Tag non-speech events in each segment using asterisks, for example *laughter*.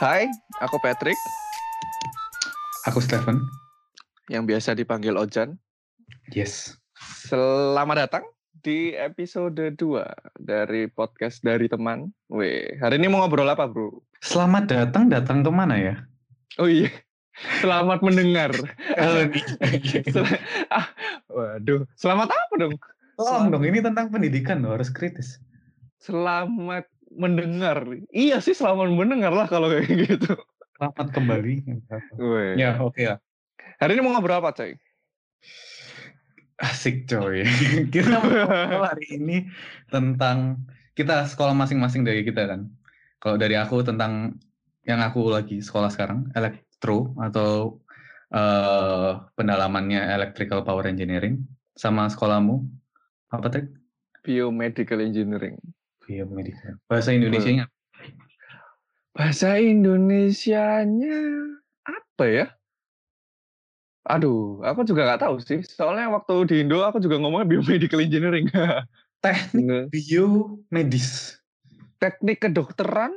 Hai, aku Patrick Aku Stephen. yang biasa dipanggil Ojan. Yes. Selamat datang di episode 2 dari podcast dari teman. Weh, hari ini mau ngobrol apa, Bro? Selamat datang, datang ke mana ya? Oh iya. Selamat mendengar. *laughs* Oh, Sel- ah, waduh, selamat apa dong? Tolong dong, ini tentang pendidikan loh, harus kritis. Selamat mendengar. Iya sih, selamat mendengar lah kalau kayak *laughs* gitu. Selamat kembali. Weh. Ya, oke lah. Hari ini mau ngobrol apa, coy? Asik coy. *laughs* kita mau ngobrol hari ini tentang kita sekolah masing-masing dari kita kan. Kalau dari aku tentang yang aku lagi sekolah sekarang, elektro atau eh, pendalamannya electrical power engineering sama sekolahmu apa tadi? Biomedical Engineering. Biomedical. Bahasa Indonesianya Bahasa Indonesianya apa ya? Aduh, aku juga nggak tahu sih. Soalnya waktu di Indo aku juga ngomongnya biomedical engineering. *laughs* teknik biomedis. Teknik kedokteran?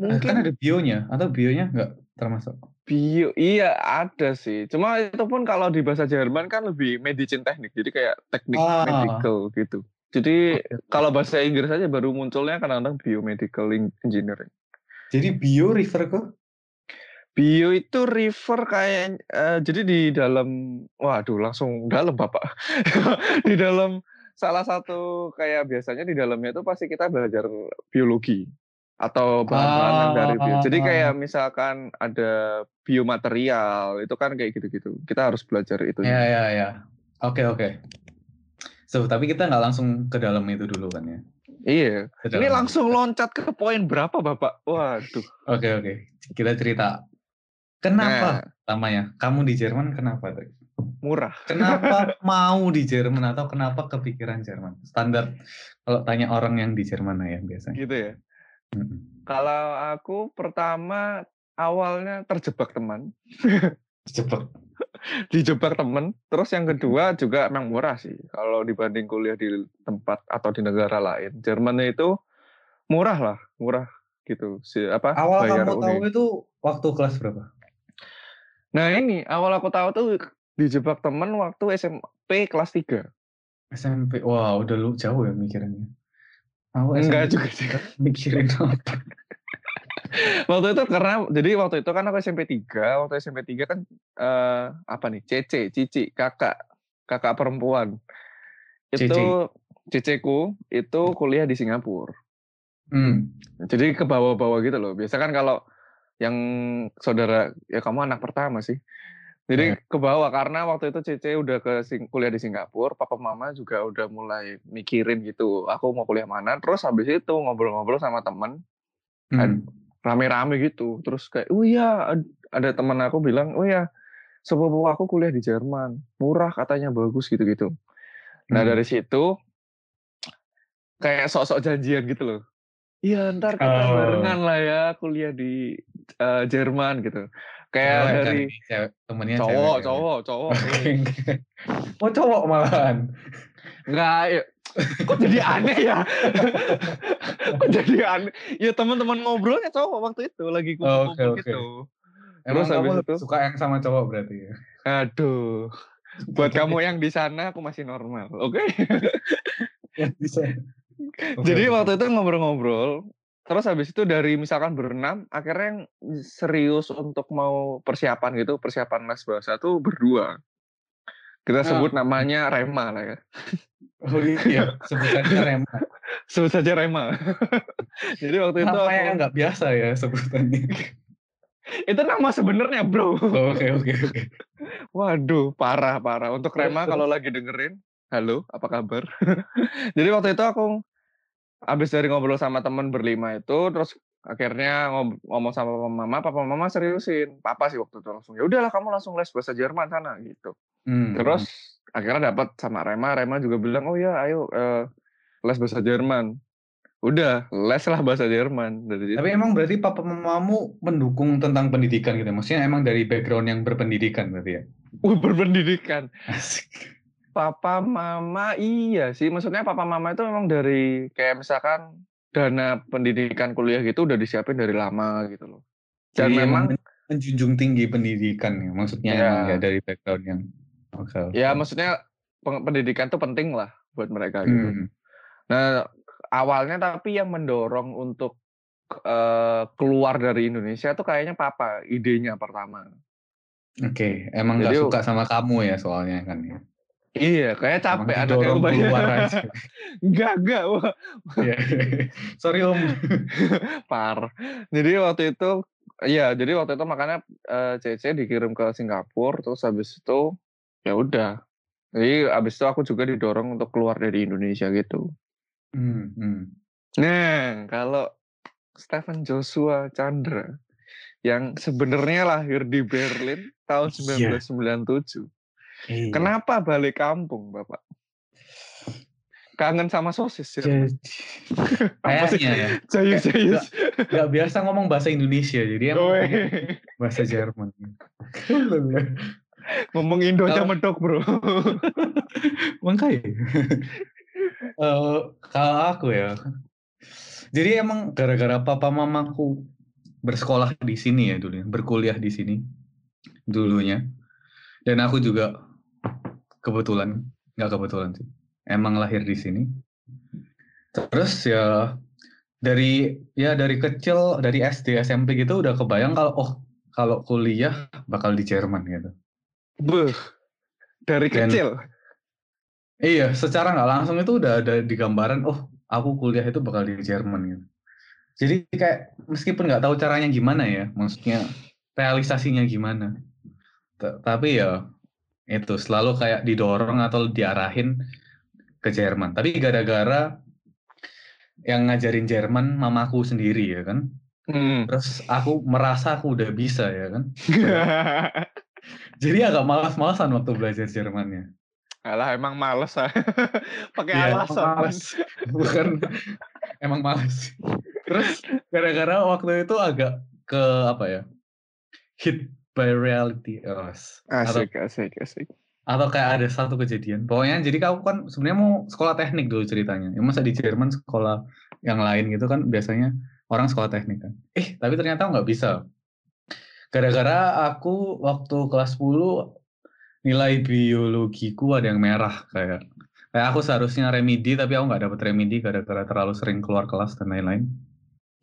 Eh, Kan Mungkin ada bionya atau bionya nggak termasuk. bio, iya ada sih. Cuma itu pun kalau di bahasa Jerman kan lebih medicine teknik, jadi kayak teknik Ah. medical gitu. Jadi kalau bahasa Inggris aja baru munculnya kadang-kadang biomedical engineering. Jadi bio refer ke Bio itu river kayak eh, jadi di dalam waduh langsung dalam Bapak. *laughs* di dalam salah satu kayak biasanya di dalamnya itu pasti kita belajar biologi atau bahan-bahan yang dari bio. Jadi Ah. kayak misalkan ada biomaterial itu kan kayak gitu-gitu. Kita harus belajar itu. Ya ya ya. Oke oke. So tapi kita nggak langsung ke dalam itu dulu kan ya. Iya. Ini langsung loncat ke poin berapa Bapak? Waduh. Oke oke. Kita cerita. Kenapa Nah, pertamanya kamu di Jerman kenapa? Trik? murah. Kenapa *laughs* mau di Jerman atau kenapa kepikiran Jerman? Standar kalau tanya orang yang di Jerman ya biasanya. Gitu ya. Mm-mm. Kalau aku pertama awalnya terjebak teman. *laughs* Cepet. Dijebak temen. Terus yang kedua juga emang murah sih kalau dibanding kuliah di tempat atau di negara lain. Jerman itu murah lah, murah gitu. Si apa? Awal bayar kamu uni. tahu itu waktu kelas berapa? Nah ini awal aku tahu tuh dijebak temen waktu SMP kelas 3. SMP. Wah udah lu jauh ya mikirannya. Aku Enggak juga sih. *laughs* mikirin apa? Waktu itu karena jadi waktu itu kan aku SMP 3, waktu SMP 3 kan eh, apa nih? Cece, Cici, kakak, kakak perempuan. Itu ceceku itu kuliah di Singapura. Hmm. Jadi ke bawah-bawah gitu loh. Biasa kan kalau yang saudara ya kamu anak pertama sih. Jadi ke bawah karena waktu itu Cece udah ke Sing- kuliah di Singapura, papa mama juga udah mulai mikirin gitu, aku mau kuliah mana. Terus habis itu ngobrol-ngobrol sama temen, Hmm. Rame-rame gitu. Terus kayak, oh iya ad- ada temen aku bilang, oh iya sepupu aku kuliah di Jerman, murah katanya bagus gitu-gitu. Nah Hmm. dari situ kayak sok-sok janjian gitu loh. Iya ntar kita Oh. barengan lah ya kuliah di eh, Jerman gitu. Kayak kan dari ini, cewek, temennya cowok, cewek, cewek. cowok, cowok. Oke. *laughs* Oh cowok malahan. Enggak, ya. Kok jadi aneh ya? kok jadi aneh? Ya teman-teman ngobrolnya cowok waktu itu lagi kumpul Oke, oke. gitu. Emang Terus habis kamu itu? suka yang sama cowok berarti ya? Aduh. Buat kamu *laughs* yang di sana aku masih normal, oke? Ya, bisa. Oke, *laughs* Jadi waktu itu ngobrol-ngobrol, terus habis itu dari misalkan berenam, akhirnya yang serius untuk mau persiapan gitu, persiapan les bahasa tuh berdua. Kita Ah. sebut namanya Rema lah ya. Oh iya, sebutannya Rema. Sebut saja Rema. *laughs* *laughs* Jadi waktu itu Nama aku, yang nggak biasa ya sebutannya. *laughs* itu nama sebenarnya bro. Oh, Oke oke oke. Waduh, parah parah. Untuk Rema kalau lagi dengerin, halo, apa kabar? Jadi waktu itu aku habis dari ngobrol sama temen berlima itu, terus akhirnya ngomong sama papa mama, papa mama seriusin, papa sih waktu itu langsung ya udahlah kamu langsung les bahasa Jerman sana gitu. Hmm. Terus akhirnya dapat sama Rema, Rema juga bilang oh ya ayo eh, les bahasa Jerman. Udah les lah bahasa Jerman dari situ. Tapi emang berarti papa mamamu mendukung tentang pendidikan gitu. Maksudnya emang dari background yang berpendidikan berarti ya. Uh, berpendidikan. Asik. Papa mama iya sih, maksudnya papa mama itu memang dari kayak misalkan dana pendidikan kuliah gitu udah disiapin dari lama gitu loh. Dan Jadi memang emang menjunjung tinggi pendidikan ya, maksudnya Iya. emang ya dari background yang oke. ya maksudnya pendidikan tuh penting lah buat mereka gitu. Hmm, Nah, awalnya tapi yang mendorong untuk eh, keluar dari Indonesia tuh kayaknya papa idenya pertama. Oke, emang nggak Jadi- suka sama kamu ya soalnya kan ya. Iya, kayak Emang capek didorong kebanyakan. keluar aja. *laughs* Enggak, enggak. Iya. Sorry om. *laughs* par. Jadi waktu itu, iya, jadi waktu itu makanya eh, CC dikirim ke Singapura, terus habis itu ya udah. Jadi habis itu aku juga didorong untuk keluar dari Indonesia gitu. Hmm, hmm. Nah, kalau Stephen Joshua Chandra yang sebenarnya lahir di Berlin tahun Iya. 1997. Iya. Kenapa balik kampung, Bapak? Kangen sama sosis ya? *laughs* Apa sih? kayaknya ya Jayus, jayus. nggak biasa ngomong bahasa Indonesia jadi Oi. bahasa Jerman. *laughs* Ngomong Indo aja medok, bro. *laughs* Makanya. Eh, kalau aku ya, jadi emang gara-gara papa mamaku bersekolah di sini ya dulu, berkuliah di sini dulunya, dan aku juga kebetulan, nggak kebetulan sih, emang lahir di sini. Terus ya dari ya dari kecil dari SD SMP gitu udah kebayang kalau oh kalau kuliah bakal di Jerman gitu. Beuh. Dari Dan- kecil. Iya, secara nggak langsung itu udah ada di gambaran, oh aku kuliah itu bakal di Jerman gitu. Jadi kayak meskipun nggak tahu caranya gimana ya, maksudnya realisasinya gimana. T- Tapi ya itu selalu kayak didorong atau diarahin ke Jerman. Tapi gara-gara yang ngajarin Jerman mamaku sendiri ya kan. Hmm. Terus aku merasa aku udah bisa ya kan. *laughs* Jadi agak malas-malasan waktu belajar Jermannya. Alah, emang males ah. *laughs* Pakai emang alasan. males. *laughs* Bukan emang males. Terus gara-gara waktu itu agak ke apa ya? Hit by reality. Oh, atau, Asik, asik, asik. atau kayak ada satu kejadian. Pokoknya jadi aku kan sebenarnya mau sekolah teknik dulu ceritanya. Ya masa di Jerman sekolah yang lain gitu kan biasanya orang sekolah teknik kan. Eh, tapi ternyata nggak bisa. Gara-gara aku waktu kelas 10 nilai biologiku ada yang merah kayak kayak aku seharusnya remedi tapi aku nggak dapet remedi gara-gara terlalu sering keluar kelas dan lain-lain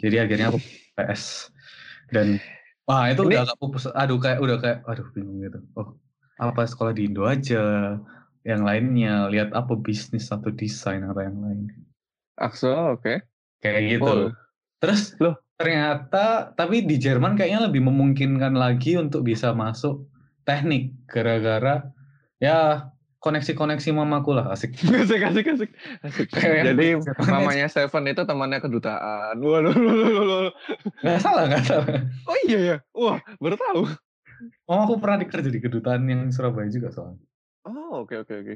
jadi akhirnya aku PS dan wah itu Ini- udah pupus aduh kayak udah kayak aduh bingung gitu oh apa sekolah di Indo aja yang lainnya lihat apa bisnis atau desain atau yang lain Akso, oke. kayak Oh. gitu terus Loh. Ternyata tapi di Jerman kayaknya lebih memungkinkan lagi untuk bisa masuk teknik gara-gara ya koneksi-koneksi mamaku lah asik *laughs* Asik, asik, asik. asik. Jadi *laughs* mamanya Seven itu temannya kedutaan. Waduh, waduh, waduh, waduh. nggak salah nggak salah Oh iya ya. Wah, baru tahu. mamaku pernah dikerja di kedutaan yang Surabaya juga soalnya Oh, oke, oke, oke.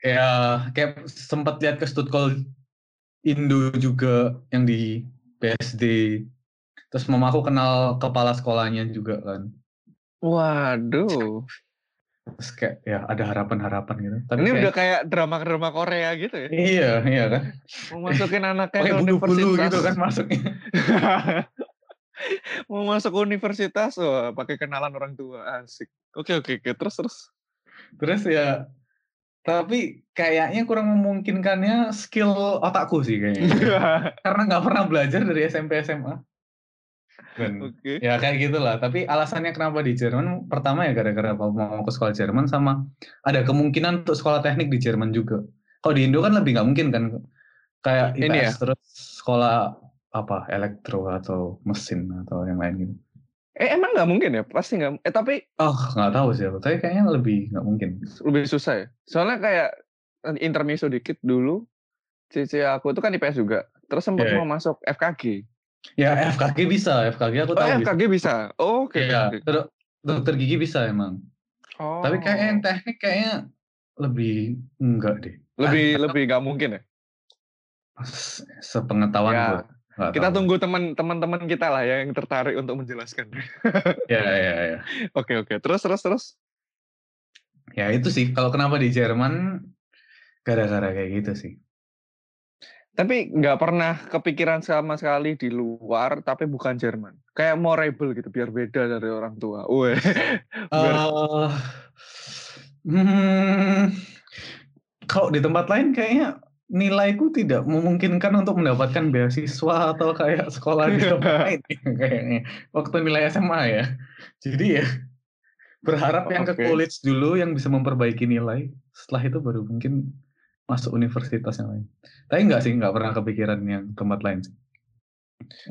ya kayak sempat lihat ke Stuttgart Indo juga yang di BSD terus mamaku kenal kepala sekolahnya juga kan Waduh. terus kayak ya ada harapan-harapan gitu tapi Ini kayak- udah kayak drama-drama Korea gitu ya. iya iya kan Mau masukin anaknya ke universitas. gitu kan masuknya *laughs* Mau masuk universitas, wah pakai kenalan orang tua. Asik. Oke, oke, oke. Terus, terus. terus ya tapi kayaknya kurang memungkinkannya skill otakku sih kayaknya. *laughs* Karena nggak pernah belajar dari SMP SMA dan Oke. ya kayak gitulah. Tapi alasannya kenapa di Jerman? Pertama ya gara-gara mau ke sekolah Jerman sama ada kemungkinan untuk sekolah teknik di Jerman juga. Kalau di Indo kan lebih nggak mungkin kan kayak Ini ya? terus sekolah apa? Elektro atau mesin atau yang lain gitu Eh, emang nggak mungkin ya? Pasti nggak. Eh, tapi oh nggak tahu sih tapi kayaknya lebih nggak mungkin lebih susah ya. Soalnya kayak eh, intermezzo dikit dulu. Cici aku itu kan IPS juga. Terus sempat Iya, iya. mau masuk FKG. ya FKG bisa FKG aku Oh, tahu bisa. FKG bisa. Oh, oke. Oke. dok- dokter gigi bisa emang Oh. tapi kayaknya yang teknik kayaknya lebih enggak deh lebih Ah, lebih nggak mungkin ya. Se- sepengetahuan Ya, gua nggak Kita tahu. tunggu teman teman-teman kita lah ya yang tertarik untuk menjelaskan. *laughs* ya ya ya Oke oke. Terus terus terus. ya itu sih kalau kenapa di Jerman gara-gara kayak gitu sih Tapi nggak pernah kepikiran sama sekali di luar, tapi bukan Jerman. Kayak mau rebel gitu, biar beda dari orang tua. Weh. *laughs* biar... Uh, hmm, kalau di tempat lain kayaknya nilaiku tidak memungkinkan untuk mendapatkan beasiswa atau kayak sekolah di *laughs* tempat lain kayaknya. Waktu nilai SMA ya. Jadi ya berharap yang ke college dulu yang bisa memperbaiki nilai. Setelah itu baru mungkin masuk universitas yang lain. Tapi enggak sih, enggak pernah kepikiran yang tempat lain sih.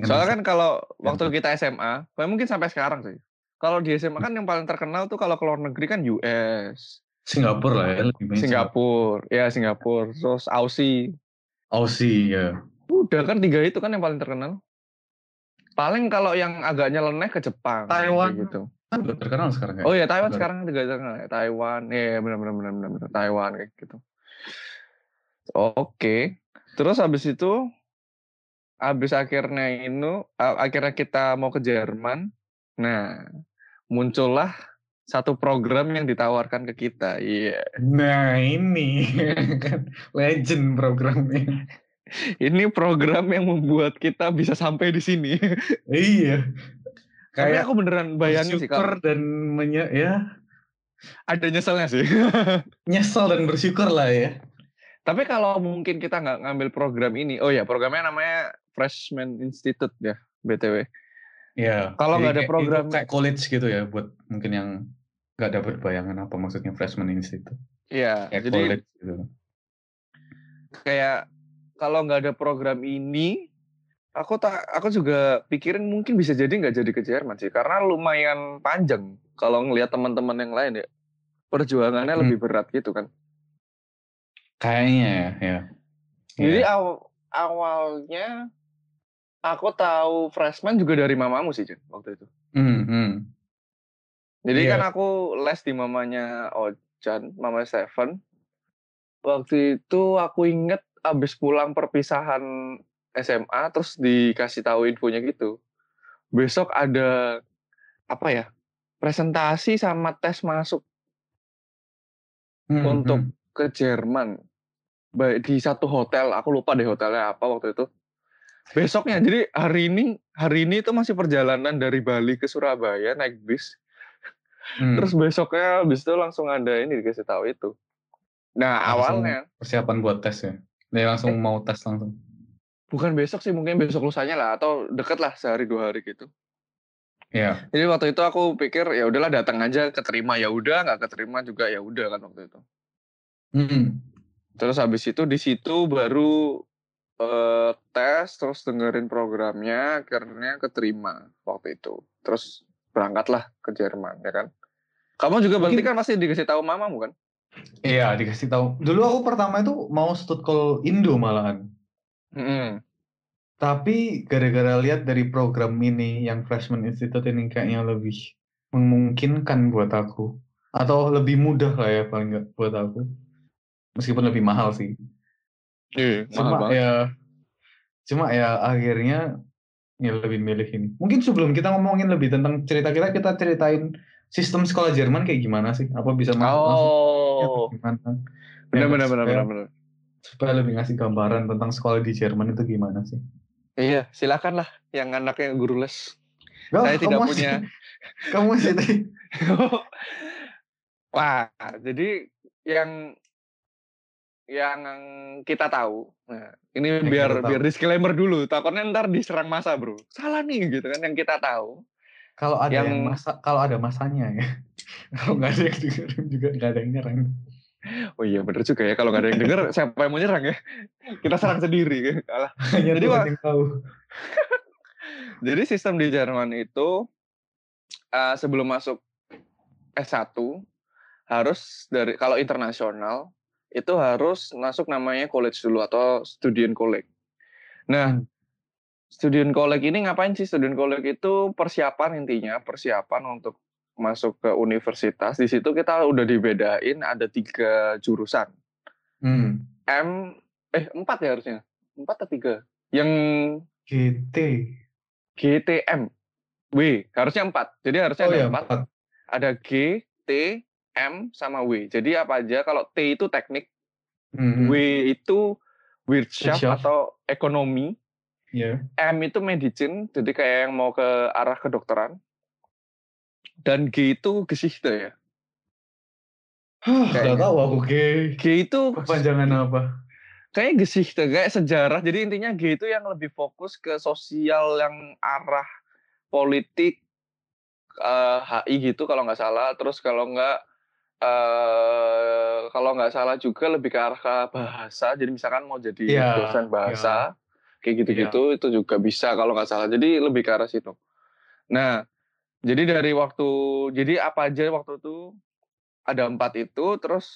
Soalnya kan kalau waktu kita SMA, mungkin sampai sekarang sih. Kalau di SMA kan yang paling terkenal tuh kalau ke luar negeri kan US. Singapura lah ya. Lebih Singapura, ya Singapura. Terus Aussie. Aussie, ya. Udah kan tiga itu kan yang paling terkenal. Paling kalau yang agak nyeleneh ke Jepang. Taiwan. Gitu. Kan udah terkenal sekarang ya. Oh iya, Taiwan sekarang juga terkenal. Ya. Taiwan, ya benar benar benar benar Taiwan kayak gitu. Oke. Terus habis itu habis akhirnya ini akhirnya kita mau ke Jerman. Nah, muncullah satu program yang ditawarkan ke kita. Iya. Yeah. Nah, ini *laughs* kan legend programnya. ini program yang membuat kita bisa sampai di sini. iya. Kayak Tapi aku beneran bayangin sih kalau dan menye ya ada nyeselnya sih. *laughs* Nyesel dan bersyukur lah ya. Tapi kalau mungkin kita nggak ngambil program ini, oh ya programnya namanya Freshman Institute ya, btw. Ya. Kalau nggak ada program kayak college gitu ya, buat mungkin yang nggak dapat bayangan apa maksudnya Freshman Institute. Iya. Jadi college gitu. kayak kalau nggak ada program ini, aku tak, aku juga pikirin mungkin bisa jadi nggak jadi ke Jerman sih, karena lumayan panjang kalau ngelihat teman-teman yang lain ya, perjuangannya hmm. lebih berat gitu kan. Kayaknya ya, ya. Jadi ya. aw awalnya aku tahu freshman juga dari mamamu sih, Jen, waktu itu. Mm -hmm. Jadi yeah. kan aku les di mamanya Ojan, mama Seven. Waktu itu aku inget abis pulang perpisahan SMA, terus dikasih tahu infonya gitu. Besok ada apa ya? Presentasi sama tes masuk mm -hmm. untuk hmm. ke Jerman baik di satu hotel aku lupa deh hotelnya apa waktu itu besoknya jadi hari ini hari ini itu masih perjalanan dari Bali ke Surabaya naik bis hmm. terus besoknya bis itu langsung ada ini dikasih tahu itu nah langsung awalnya persiapan buat tes ya dia langsung eh, mau tes langsung bukan besok sih mungkin besok lusanya lah atau deket lah sehari dua hari gitu Iya. Jadi waktu itu aku pikir ya udahlah datang aja keterima ya udah nggak keterima juga ya udah kan waktu itu. Hmm. Terus habis itu di situ baru uh, tes, terus dengerin programnya, akhirnya keterima waktu itu. Terus berangkatlah ke Jerman, ya kan? Kamu juga berarti kan masih dikasih tahu mamamu kan? Iya, dikasih tahu. Dulu aku pertama itu mau call Indo malahan. Mm -hmm. Tapi gara-gara lihat dari program ini yang Freshman Institute ini kayaknya lebih memungkinkan buat aku atau lebih mudah lah ya paling nggak buat aku meskipun lebih mahal sih. Iya, cuma mahal ya cuma ya akhirnya ya lebih milih ini. Mungkin sebelum kita ngomongin lebih tentang cerita kita, kita ceritain sistem sekolah Jerman kayak gimana sih? Apa bisa masuk oh. langsung? Ya, gimana? Benar, benar, benar, benar, benar. Supaya lebih ngasih gambaran tentang sekolah di Jerman itu gimana sih? Iya, silakan lah yang anaknya guru les. Oh, Saya tidak punya. *laughs* kamu sih. *laughs* Wah, jadi yang yang kita tahu. Nah, ini yang biar biar disclaimer dulu. Takutnya ntar diserang masa, Bro. Salah nih gitu kan yang kita tahu. Kalau ada yang, yang masa kalau ada masanya ya. *laughs* kalau nggak ada yang denger juga nggak ada yang nyerang. Oh iya bener juga ya. Kalau nggak ada yang denger *laughs* siapa yang mau nyerang ya? Kita serang sendiri. Kalah. Jadi yang tahu. *laughs* Jadi sistem di Jerman itu uh, sebelum masuk S1 harus dari kalau internasional itu harus masuk namanya college dulu atau student college. Nah, student college ini ngapain sih? Student college itu persiapan intinya, persiapan untuk masuk ke universitas. Di situ kita udah dibedain ada tiga jurusan. Hmm. M, eh empat ya harusnya, empat atau tiga? Yang GT, GTM, W harusnya empat. Jadi harusnya oh, ada iya, empat. Ada G, T, M sama W. Jadi apa aja kalau T itu teknik, hmm. W itu Wirtschaft atau ekonomi. Iya. M itu medicine, jadi kayak yang mau ke arah kedokteran. Dan G itu Geschichte ya. Gak tahu aku G. G itu Kepanjangan apa? kayak Geschichte, kayak sejarah. Jadi intinya G itu yang lebih fokus ke sosial yang arah politik eh, HI gitu kalau nggak salah. Terus kalau nggak eh kalau nggak salah juga lebih ke arah ke bahasa. Jadi misalkan mau jadi Iya, dosen bahasa kayak gitu-gitu itu juga bisa kalau nggak salah. Jadi lebih ke arah situ. Nah, jadi dari waktu jadi apa aja waktu itu ada empat itu terus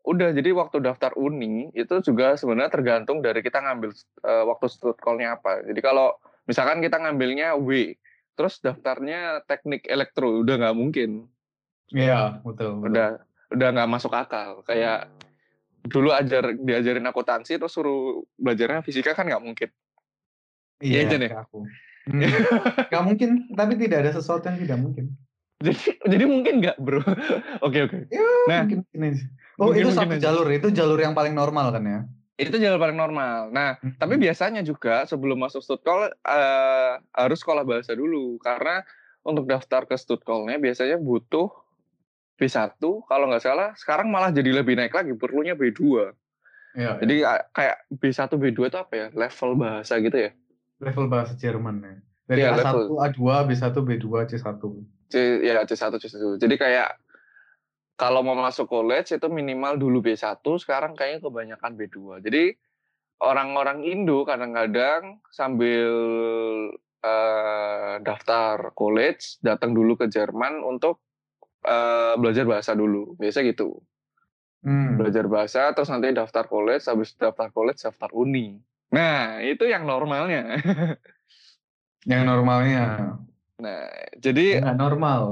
udah jadi waktu daftar uni itu juga sebenarnya tergantung dari kita ngambil eh, waktu stud call-nya apa. Jadi kalau misalkan kita ngambilnya W, terus daftarnya teknik elektro udah nggak mungkin, Iya, betul. betul. udah udah nggak masuk akal. Kayak dulu ajar diajarin akuntansi terus suruh belajarnya fisika kan nggak mungkin. Iya aja nih. kayak aku. Hmm. Gak mungkin, tapi tidak ada sesuatu yang tidak mungkin. Jadi jadi mungkin nggak bro? *laughs* Oke oke. Ya, Nah. mungkin, mungkin aja. Oh, Mungkin- itu mungkin satu aja. jalur, itu jalur yang paling normal kan ya? Itu jalur paling normal. Nah Hmm. Tapi biasanya juga sebelum masuk studcall eh, harus sekolah bahasa dulu karena untuk daftar ke studcallnya biasanya butuh B1 kalau nggak salah sekarang malah jadi lebih naik lagi perlunya B2 Iya, jadi eh, kayak B1 B2 itu apa ya level bahasa gitu ya level bahasa Jerman ya. Dari Iya, A1, level. A2, B1, B2, C1. C, ya C1 C1 jadi kayak kalau mau masuk college itu minimal dulu B1 sekarang kayaknya kebanyakan B2 jadi orang-orang Indo kadang-kadang sambil eh, daftar college datang dulu ke Jerman untuk eh, belajar bahasa dulu biasa gitu Hmm. belajar bahasa terus nanti daftar college habis daftar college daftar uni nah itu yang normalnya *laughs* Yang normalnya. nah jadi Nggak normal.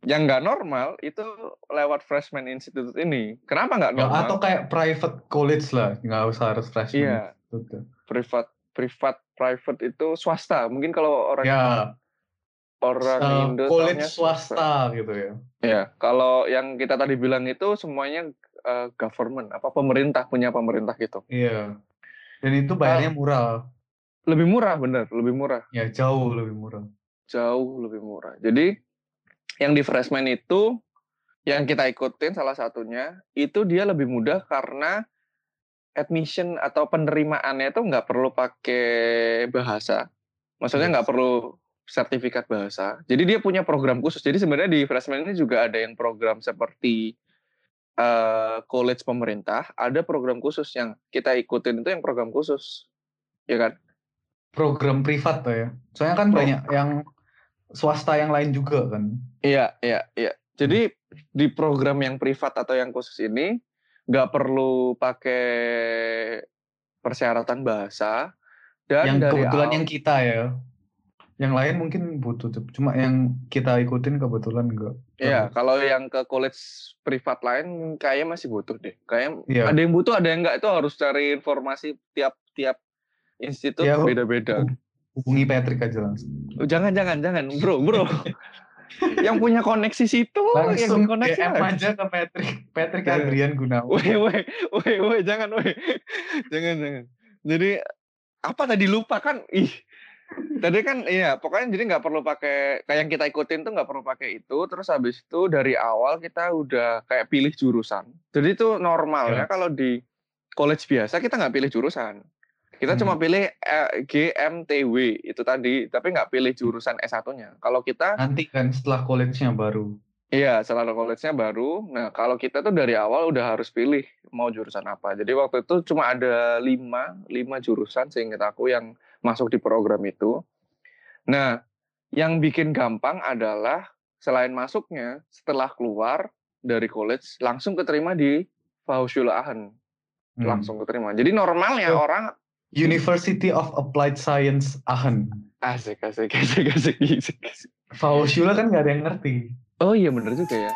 yang nggak normal itu lewat freshman institute ini kenapa nggak Ya, normal atau kayak private college lah. Nggak usah harus freshman. iya Gitu. privat privat private itu swasta mungkin kalau orang Ya, orang eh, Indo taunya swasta gitu ya. ya kalau yang kita tadi bilang itu semuanya eh, government apa pemerintah punya pemerintah gitu Iya. Dan itu bayarnya murah. lebih murah bener lebih murah Ya, jauh lebih murah. jauh lebih murah jadi yang di freshman itu yang kita ikutin salah satunya itu dia lebih mudah karena admission atau penerimaannya itu nggak perlu pakai bahasa maksudnya nggak Yes. perlu sertifikat bahasa jadi dia punya program khusus jadi sebenarnya di freshman ini juga ada yang program seperti eh, college pemerintah ada program khusus yang kita ikutin itu yang program khusus ya kan Program privat tuh ya. Soalnya kan Pro- banyak yang swasta yang lain juga kan. Iya, iya, iya. Jadi di program yang privat atau yang khusus ini nggak perlu pakai persyaratan bahasa dan yang dari kebetulan awal- yang kita ya. Yang lain mungkin butuh, tuh. cuma yang kita ikutin kebetulan enggak. Iya, kalau yang ke college privat lain kayaknya masih butuh deh. Kayak Iya. ada yang butuh, ada yang enggak itu harus cari informasi tiap-tiap institut Ya, beda-beda. Hubungi Patrick aja langsung. Oh, jangan, jangan, jangan, bro, bro. *laughs* yang punya koneksi situ, yang langsung koneksi DM aja ke Patrick. Patrick. Adrian Gunawan. Woi, woi, woi, woi, jangan, woi. *laughs* jangan, jangan. Jadi apa tadi lupa kan? Ih. Tadi kan iya, pokoknya jadi nggak perlu pakai kayak yang kita ikutin tuh nggak perlu pakai itu. Terus habis itu dari awal kita udah kayak pilih jurusan. Jadi itu normalnya kalau di college biasa kita nggak pilih jurusan. Kita Hmm. cuma pilih eh, GMTW itu tadi, tapi nggak pilih jurusan S1-nya. Kalau kita Nanti kan setelah college-nya baru. Iya, setelah college-nya baru. Nah, kalau kita tuh dari awal udah harus pilih mau jurusan apa. Jadi waktu itu cuma ada lima, lima jurusan seingat aku yang masuk di program itu. Nah, yang bikin gampang adalah selain masuknya, setelah keluar dari college, langsung keterima di Fachhochschule Aachen. Hmm. Langsung keterima. Jadi normalnya Oh. orang University of Applied Science Aachen. asik, asik, asik, asik, asik, asik. Kan nggak ada yang ngerti. Oh iya bener juga ya.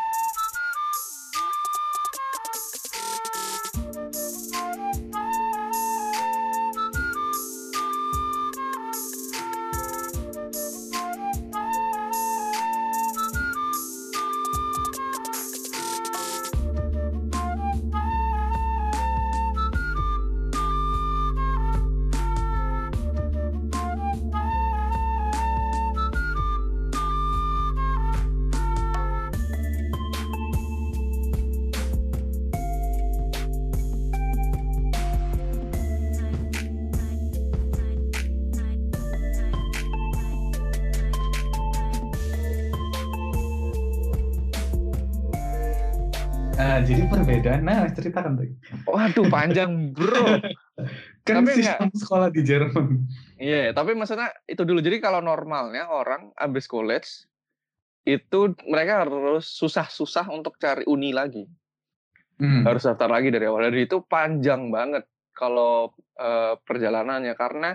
Jadi perbedaan. Nah, ceritakan tuh. Waduh, panjang bro. *laughs* Kan Tapi sistem sekolah di Jerman. Iya, tapi maksudnya itu dulu. Jadi kalau normalnya orang habis college itu mereka harus susah-susah untuk cari uni lagi. Hmm. Harus daftar lagi dari awal. Jadi itu panjang banget kalau eh, perjalanannya karena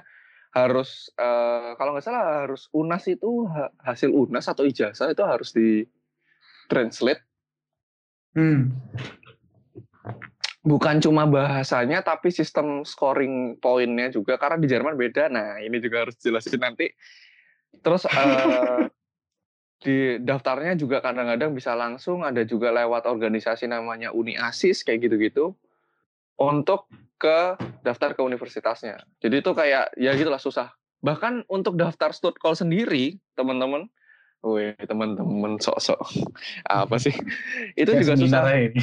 harus eh, kalau nggak salah harus unas itu ha- hasil unas atau ijazah itu harus di translate Hmm. bukan cuma bahasanya tapi sistem scoring poinnya juga karena di Jerman beda. Nah, ini juga harus jelasin nanti. Terus *laughs* eh, di daftarnya juga kadang-kadang bisa langsung ada juga lewat organisasi namanya Uni Asis kayak gitu-gitu untuk ke daftar ke universitasnya. Jadi itu kayak ya gitulah susah. Bahkan untuk daftar Stuttgart sendiri, teman-teman, Wih, teman-teman sok-sok apa sih? *laughs* Itu juga susah. ini.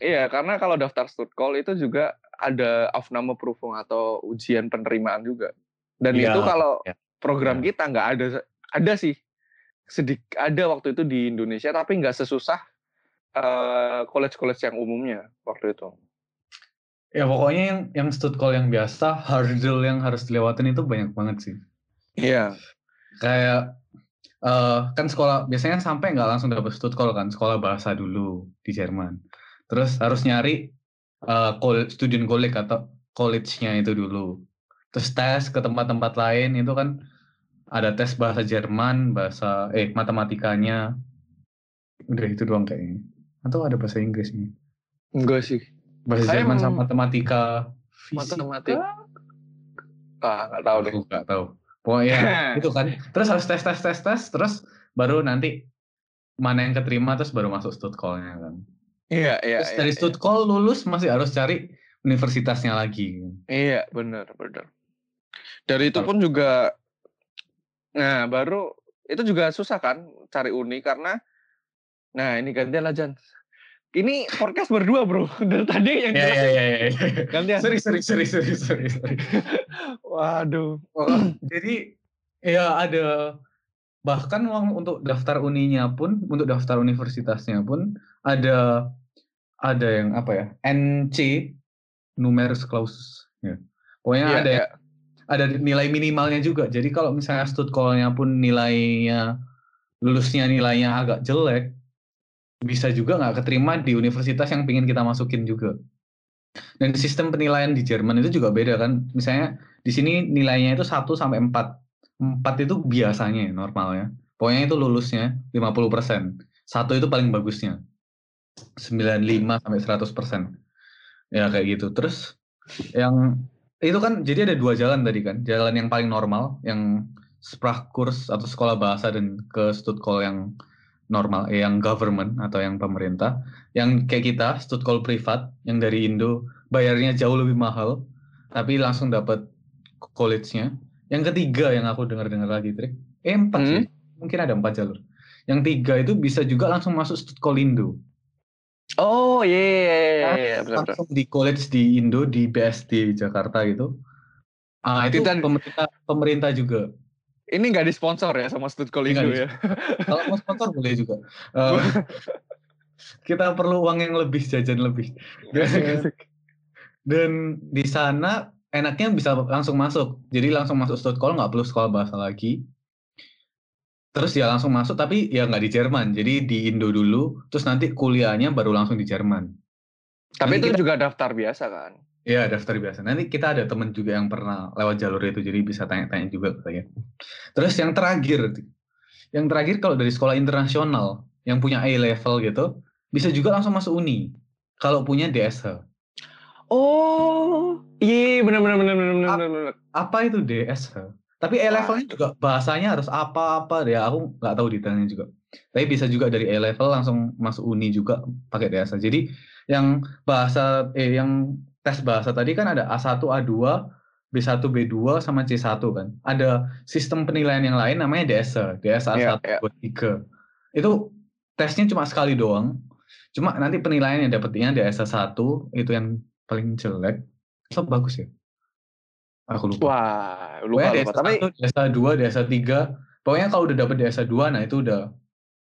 Iya, karena kalau daftar Stuttgart itu juga ada Aufnahmeprüfung atau ujian penerimaan juga. Dan Iya, itu kalau iya. program kita nggak ada, ada sih sedik ada waktu itu di Indonesia, tapi nggak sesusah eh, college-college yang umumnya waktu itu. Ya pokoknya yang yang Stuttgart yang biasa, hurdle yang harus dilewatin itu banyak banget sih. Iya, Kayak eh kan sekolah biasanya sampai nggak langsung dapat Stuttgart kan, sekolah bahasa dulu di Jerman. Terus harus nyari kol- student college atau college-nya itu dulu. Terus tes ke tempat-tempat lain itu kan ada tes bahasa Jerman, bahasa eh matematikanya. Udah itu doang kayaknya. Atau ada bahasa Inggris nih. enggak sih. Bahasa Saya Jerman sama matematika fisika. Matematik. Ah, nggak tahu deh. Nggak tahu. Pokoknya *laughs* itu kan. Terus harus tes tes tes tes terus baru nanti mana yang keterima terus baru masuk Stuttgart-nya kan. Iya, iya, Terus iya, dari iya. Stuttgart lulus masih harus cari universitasnya lagi. Iya, benar, benar. Dari itu pun juga, nah baru itu juga susah kan cari uni karena, nah ini gantian lah Jan. Ini podcast berdua bro, *laughs* dari tadi yang Ya jelas ya ya ya. gantian. Sorry sorry sorry sorry sorry. sorry. Waduh. Jadi ya ada bahkan uang untuk daftar uninya pun untuk daftar universitasnya pun ada ada yang apa ya NC numerus clausus ya. Pokoknya Iya, ada iya. ada nilai minimalnya juga. Jadi kalau misalnya Stuttgart-nya pun nilainya lulusnya nilainya agak jelek, bisa juga nggak keterima di universitas yang ingin kita masukin juga. Dan sistem penilaian di Jerman itu juga beda kan. Misalnya di sini nilainya itu 1 sampai 4. 4 itu biasanya ya, normalnya. Pokoknya itu lulusnya 50%. Satu itu paling bagusnya. 95 sampai 100%. Ya kayak gitu. Terus yang itu kan jadi ada dua jalan tadi kan. Jalan yang paling normal yang Sprachkurs atau sekolah bahasa dan ke Stuttgart yang normal, eh, yang government atau yang pemerintah. Yang kayak kita Stuttgart privat yang dari Indo bayarnya jauh lebih mahal tapi langsung dapat college-nya. Yang ketiga yang aku dengar-dengar lagi, Trik. Eh, empat Hmm? sih. Mungkin ada empat jalur. Yang tiga itu bisa juga langsung masuk Stuttgart Indo. Oh iya, iya, iya, benar, benar. langsung di college di Indo di BSD Jakarta gitu. Ah itu pemerintah pemerintah juga. Ini nggak disponsor ya sama Stuttgart Nggak Indo ya? Kalau mau sponsor boleh juga. Eh, *laughs* kita perlu uang yang lebih jajan lebih. Dan di sana enaknya bisa langsung masuk. Jadi langsung masuk Stuttgart nggak perlu sekolah bahasa lagi. Terus ya langsung masuk tapi ya nggak di Jerman. Jadi di Indo dulu. Terus nanti kuliahnya baru langsung di Jerman. Tapi Nanti itu kita- juga daftar biasa kan? Iya daftar biasa. Nanti kita ada temen juga yang pernah lewat jalur itu, jadi bisa tanya-tanya juga ke saya. Terus yang terakhir, yang terakhir kalau dari sekolah internasional yang punya A level gitu, bisa juga langsung masuk uni. Kalau punya DSH. Oh, iya benar benar benar benar benar. benar. Apa itu DSH? Tapi A levelnya juga bahasanya harus apa-apa ya aku nggak tahu detailnya juga. Tapi bisa juga dari A level langsung masuk uni juga pakai DSH. Jadi yang bahasa eh yang tes bahasa tadi kan ada A1, A2, B1, B2 sama C1 kan. Ada sistem penilaian yang lain namanya DSH, DSH Iya, 1, iya. 2, 3. Itu tesnya cuma sekali doang. Cuma nanti penilaian yang dapetnya DSH 1 itu yang paling jelek. So bagus ya. Aku lupa. Wah, lupa Pokoknya lupa. DSA Tapi 1, DSA 2, DSA 3. Pokoknya kalau udah dapet DSA 2, nah itu udah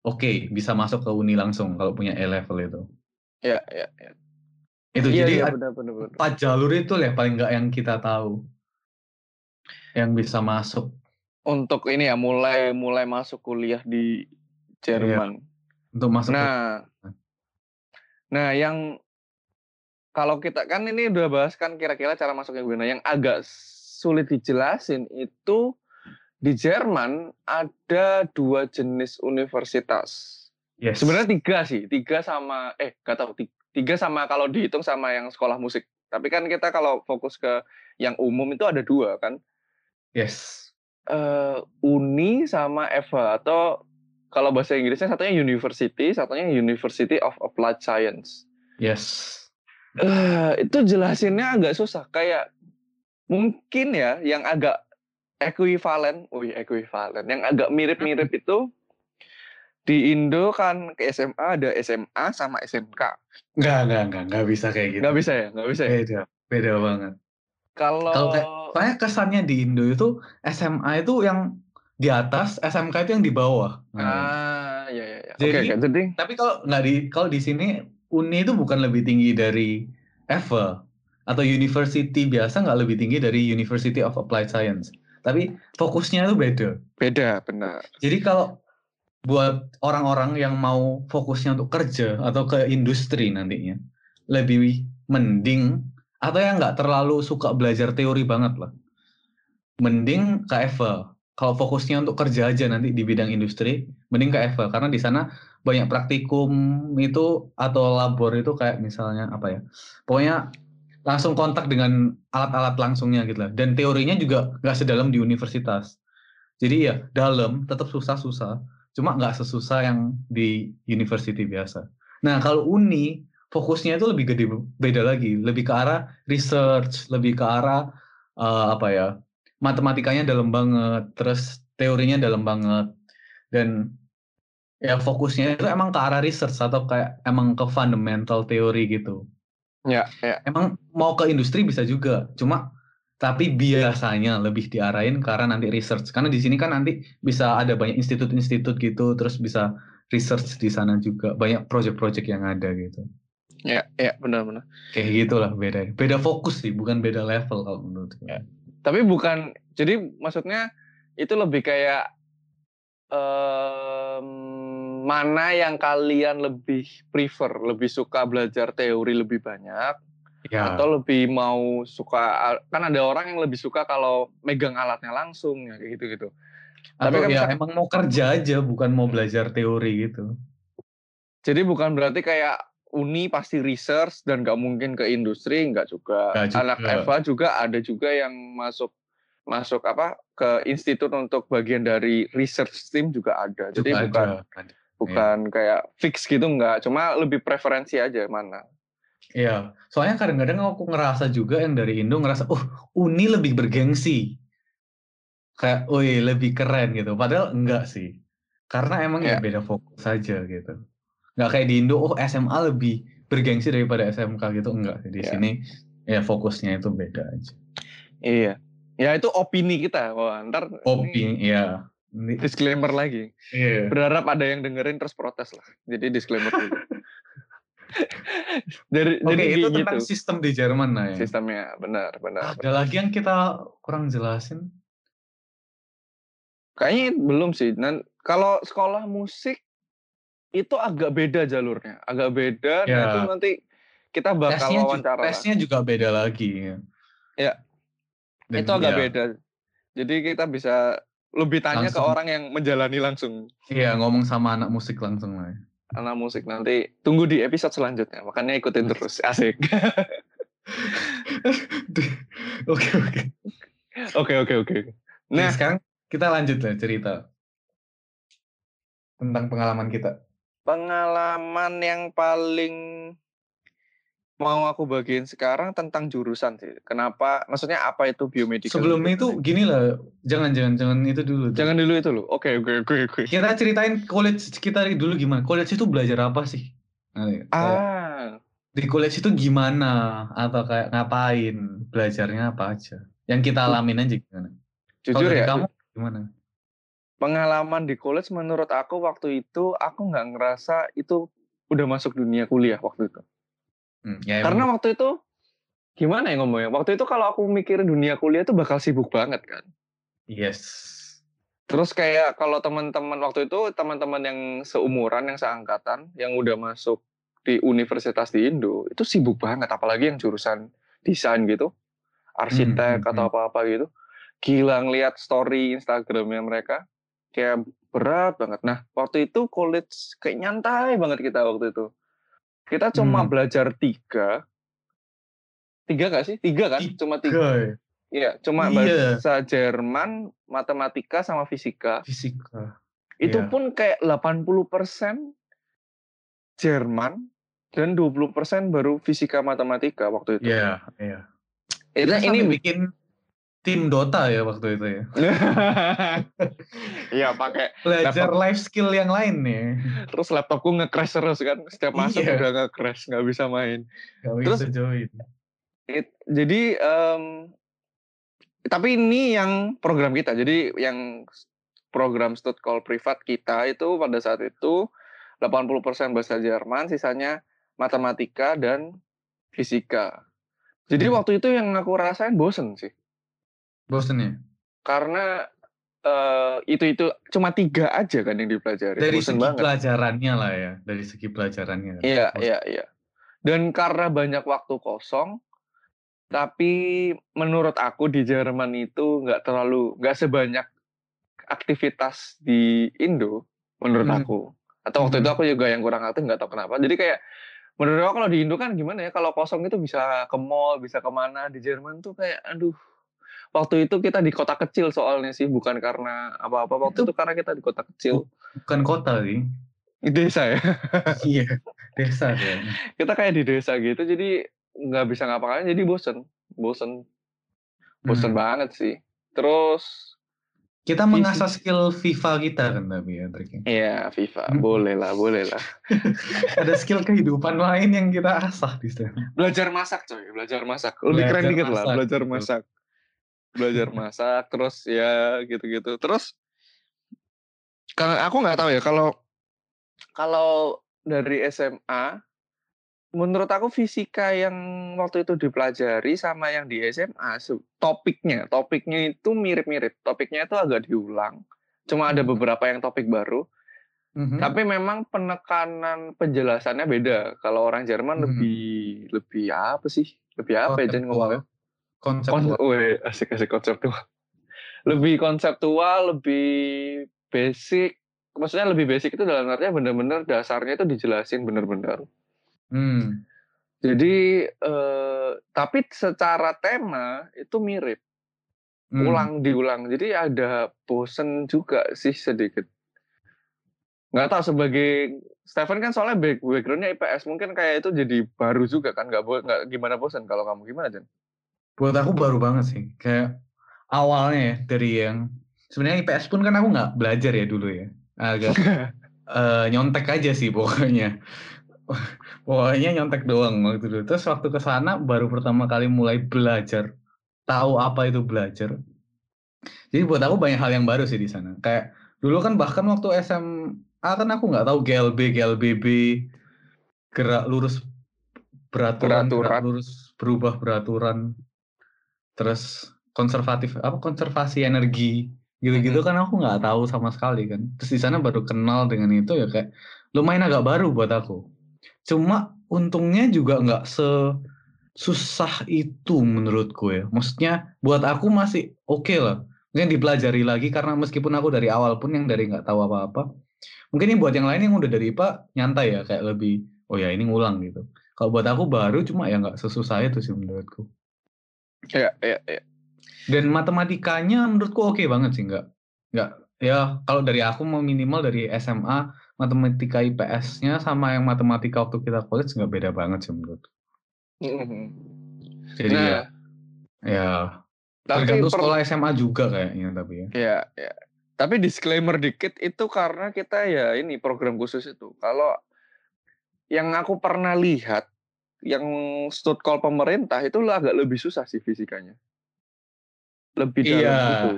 oke, bisa masuk ke uni langsung kalau punya A level itu. Iya, iya, iya. Itu Iya, jadi iya, ada benar, benar, benar. empat jalur itu lah paling nggak yang kita tahu yang bisa masuk. Untuk ini ya mulai mulai masuk kuliah di Jerman. untuk masuk ke- Nah, nah yang kalau kita kan ini udah bahas kan kira-kira cara masuknya gimana. Yang agak sulit dijelasin itu di Jerman ada dua jenis universitas. yes. Sebenarnya tiga sih, tiga sama eh gak tahu ti- tiga sama kalau dihitung sama yang sekolah musik. Tapi kan kita kalau fokus ke yang umum itu ada dua kan, yes. eh Uni sama EVA atau kalau bahasa Inggrisnya satunya University, satunya University of Applied Science. Yes. Eh itu jelasinnya agak susah. Kayak mungkin ya yang agak ekuivalen, wih ekuivalen, yang agak mirip-mirip itu di Indo kan ke SMA ada SMA sama SMK. Nggak, nggak, nggak, nggak bisa kayak gitu. Nggak bisa ya, nggak bisa ya. Beda, beda banget. Kalau Kalau kayak- Soalnya kesannya di Indo itu SMA itu yang di atas, SMK itu yang di bawah. Nah, ah ya ya ya. Oke Jadi- oke. Jadi Tapi kalau nggak di kalau di sini Uni itu bukan lebih tinggi dari EVA atau university biasa nggak lebih tinggi dari University of Applied Science. Tapi fokusnya itu beda. beda benar. Jadi kalau buat orang-orang yang mau fokusnya untuk kerja atau ke industri nantinya, lebih mending atau yang nggak terlalu suka belajar teori banget lah, mending ke EVA. Kalau fokusnya untuk kerja aja nanti di bidang industri, mending ke EVA karena di sana banyak praktikum itu atau labor itu kayak misalnya apa ya, pokoknya langsung kontak dengan alat-alat langsungnya gitu lah. Dan teorinya juga nggak sedalam di universitas. Jadi ya dalam tetap susah-susah, cuma nggak sesusah yang di university biasa. Nah kalau uni fokusnya itu lebih gede beda lagi, lebih ke arah research, lebih ke arah eh, apa ya matematikanya dalam banget, terus teorinya dalam banget dan ya fokusnya itu emang ke arah research atau kayak emang ke fundamental teori gitu. Ya ya. Emang mau ke industri bisa juga, cuma tapi biasanya lebih diarahin karena nanti research. Karena di sini kan nanti bisa ada banyak institut-institut gitu, terus bisa research di sana juga, banyak project-project yang ada gitu. Ya ya benar-benar. Kayak gitulah beda. Beda fokus sih, bukan beda level kalau menurutku. Ya. Tapi bukan jadi maksudnya itu lebih kayak em, mana yang kalian lebih prefer, lebih suka belajar teori lebih banyak Ya. atau lebih mau suka kan ada orang yang lebih suka kalau megang alatnya langsung ya kayak gitu-gitu. Atau tapi kan ya emang mau kerja aja, bukan mau belajar teori gitu. Jadi bukan berarti kayak uni pasti research dan nggak mungkin ke industri nggak juga. Juga. Anak Eva juga ada juga yang masuk masuk apa ke institut untuk bagian dari research team juga ada. Jadi Juga bukan ada. Ada. bukan kayak fix gitu nggak, cuma lebih preferensi aja mana. Iya, soalnya kadang-kadang aku ngerasa juga yang dari Indo ngerasa, oh Uni lebih bergengsi, kayak, wih lebih keren gitu. Padahal enggak sih, karena emang ya Iya. beda fokus saja gitu. Nggak kayak di Indo, oh SMA lebih bergengsi daripada SMK gitu, enggak. Di Iya. sini ya fokusnya itu beda aja. Iya. Ya itu opini kita. Wah, ntar ini Opini, iya. Ini- disclaimer lagi. Iya. Berharap ada yang dengerin terus protes lah. Jadi disclaimer dulu. *laughs* *laughs* Dari, Oke, jadi itu gitu tentang sistem di Jerman nah ya. sistemnya benar benar. Ada lagi yang kita kurang jelasin? Kayaknya belum sih. Dan kalau sekolah musik itu agak beda jalurnya, agak beda. Ya. itu nanti kita bakal Tesnya, wawancara. lah. tesnya juga beda lagi. Ya. Ya. Dan itu agak ya, beda. Jadi kita bisa lebih tanya ke Langsung. orang yang menjalani langsung Iya, ngomong sama anak musik langsung lah. Anak musik nanti. Tunggu di episode selanjutnya. Makanya ikutin terus. Asik. *laughs* Oke, oke. Oke oke oke. Nah, Nah, sekarang kita lanjut lah cerita tentang pengalaman kita. pengalaman yang paling mau aku bagiin sekarang tentang jurusan sih. Kenapa? Maksudnya apa itu biomedical? Sebelum itu gini lah, jangan jangan jangan itu dulu. Jangan dulu itu loh. Oke oke oke oke. Kita ceritain college kita dulu gimana. College itu belajar apa sih? Nah, Ah, di college itu gimana atau kayak ngapain? Belajarnya apa aja? Yang kita alamin aja gimana? Jujur ya. kamu gimana? Pengalaman di college menurut aku waktu itu aku nggak ngerasa itu udah masuk dunia kuliah waktu itu. Hmm, ya Karena emang. waktu itu gimana ya ngomongnya? Waktu itu kalau aku mikirin dunia kuliah itu bakal sibuk banget kan. yes. Terus kayak kalau teman-teman waktu itu teman-teman yang seumuran, yang seangkatan, yang udah masuk di universitas di Indo, itu sibuk banget. Apalagi yang jurusan desain gitu, arsitek Hmm, hmm, atau hmm. apa-apa gitu. Gila ngeliat story Instagramnya mereka, kayak berat banget. Nah waktu itu college kayak nyantai banget kita waktu itu. Kita cuma Hmm. belajar tiga, tiga gak sih? Tiga kan? Cuma tiga. Guy, Iya, cuma Iya. bahasa Jerman, matematika sama fisika. fisika. Itu Iya. pun kayak 80% Jerman dan 20% baru fisika matematika waktu itu. Iya, iya. Itu ini bikin tim Dota ya waktu itu ya. *laughs* Iya, pakai Belajar Laptop. life skill yang lain nih. terus laptopku nge-crash terus kan. Setiap masuk Iya. udah nge-crash, nggak bisa main. Gak Terus- bisa join. It- jadi em, tapi ini yang program kita. Jadi yang program stud call privat kita itu pada saat itu 80% bahasa Jerman, sisanya matematika dan fisika. Jadi Hmm. waktu itu yang aku rasain bosen sih. Bosen ya? Karena eh, itu-itu cuma tiga aja kan yang dipelajari. Dari bosen segi banget. pelajarannya lah ya. Dari segi pelajarannya. Iya, Bosen. iya, iya. Dan karena banyak waktu kosong, tapi menurut aku di Jerman itu nggak terlalu, nggak sebanyak aktivitas di Indo, menurut Hmm. aku. Atau waktu Hmm. itu aku juga yang kurang aktif, nggak tahu kenapa. Jadi kayak, menurut aku kalau di Indo kan gimana ya, kalau kosong itu bisa ke mall, bisa ke mana. Di Jerman tuh kayak, aduh, waktu itu kita di kota kecil soalnya sih, bukan karena apa-apa. Waktu Itu- itu karena kita di kota kecil. Bukan kota sih. Desa ya. *laughs* iya. Desa kayaknya. kita kayak di desa gitu jadi nggak bisa ngapa-ngapain jadi bosen bosen bosen Hmm. banget sih terus Kita mengasah skill FIFA kita kan tapi ya triknya. ya FIFA boleh lah boleh lah *laughs* Ada skill kehidupan lain yang kita asah di sana. belajar masak coy belajar masak lebih keren Belajar dikit lah belajar betul. masak belajar masak terus ya gitu-gitu. Terus? Kalau aku nggak tahu ya kalau kalau dari SMA menurut aku fisika yang waktu itu dipelajari sama yang di SMA topiknya topiknya itu mirip-mirip. Topiknya itu agak diulang cuma ada Hmm. beberapa yang topik baru. Mhm. tapi memang penekanan penjelasannya beda. Kalau orang Jerman Mhm. lebih lebih apa sih? Lebih apa ya Jen ngomongnya Konsep Kon asik asik konseptual. Lebih konseptual, lebih basic. Maksudnya lebih basic itu dalam artinya benar-benar dasarnya itu dijelasin benar-benar. Hmm. Jadi eh, tapi secara tema itu mirip, Hmm. ulang diulang. Jadi ada bosen juga sih sedikit. Nggak tahu sebagai Stephen kan soalnya back- backgroundnya IPS mungkin kayak itu jadi baru juga kan nggak nggak gimana bosen kalau kamu gimana Jen? Buat aku baru banget sih. Kayak awalnya ya dari yang sebenarnya IPS pun kan aku nggak belajar ya dulu ya. Agak *laughs* eh, nyontek aja sih pokoknya. *laughs* pokoknya nyontek doang waktu dulu. Terus waktu ke sana baru pertama kali mulai belajar, tahu apa itu belajar. Jadi buat aku banyak hal yang baru sih di sana. Kayak dulu kan bahkan waktu SMA kan aku nggak tahu GLB, GLBB, gerak lurus beraturan, gerak Beraturan. lurus berubah beraturan, terus konservatif apa konservasi energi gitu-gitu kan aku nggak tahu sama sekali kan. Terus di sana baru kenal dengan itu ya kayak lumayan agak baru buat aku. Cuma untungnya juga nggak sesusah itu menurutku ya. Maksudnya buat aku masih oke lah. Mungkin dipelajari lagi karena meskipun aku dari awal pun yang dari nggak tahu apa-apa. Mungkin ini buat yang lain yang udah dari IPA nyantai ya kayak lebih oh ya ini ngulang gitu. Kalau buat aku baru cuma ya nggak sesusah itu sih menurutku. Ya, ya, ya. Dan matematikanya menurutku oke banget sih nggak nggak ya kalau dari aku mau minimal dari SMA matematika IPS-nya sama yang matematika waktu kita college nggak beda banget sih menurutku. Mhm. Jadi ya Nah, ya tapi tergantung per- sekolah SMA juga kayaknya tapi ya. Ya, ya. Tapi disclaimer dikit itu karena kita ya ini program khusus itu. Kalau yang aku pernah lihat yang stud call pemerintah itu lah agak lebih susah sih fisikanya. Lebih dalam Iya. gitu.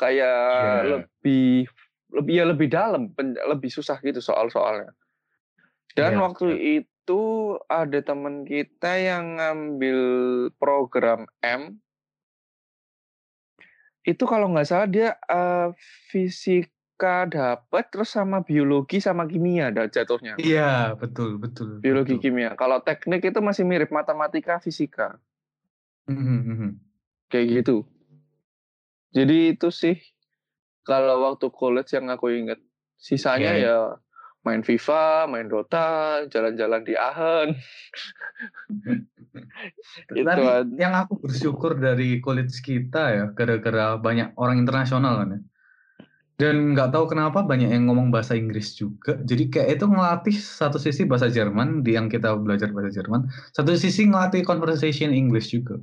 Kayak Iya. lebih lebih ya lebih dalam, lebih susah gitu soal-soalnya. Dan Iya, waktu itu ada teman kita yang ngambil program M. Itu kalau nggak salah dia uh, fisika dapat terus sama biologi sama kimia ada jatuhnya. Iya, betul, betul. Biologi betul. kimia. Kalau teknik itu masih mirip matematika fisika. Mhm, mhm. Kayak gitu. Jadi itu sih kalau waktu college yang aku inget. Sisanya Iya, iya. ya main FIFA, main Dota, jalan-jalan di Ahen. *laughs* Itu Tapi yang aku bersyukur dari college kita ya, gara-gara banyak orang internasional kan ya. Dan nggak tahu kenapa banyak yang ngomong bahasa Inggris juga. Jadi kayak itu ngelatih satu sisi bahasa Jerman di yang kita belajar bahasa Jerman, satu sisi ngelatih conversation English juga.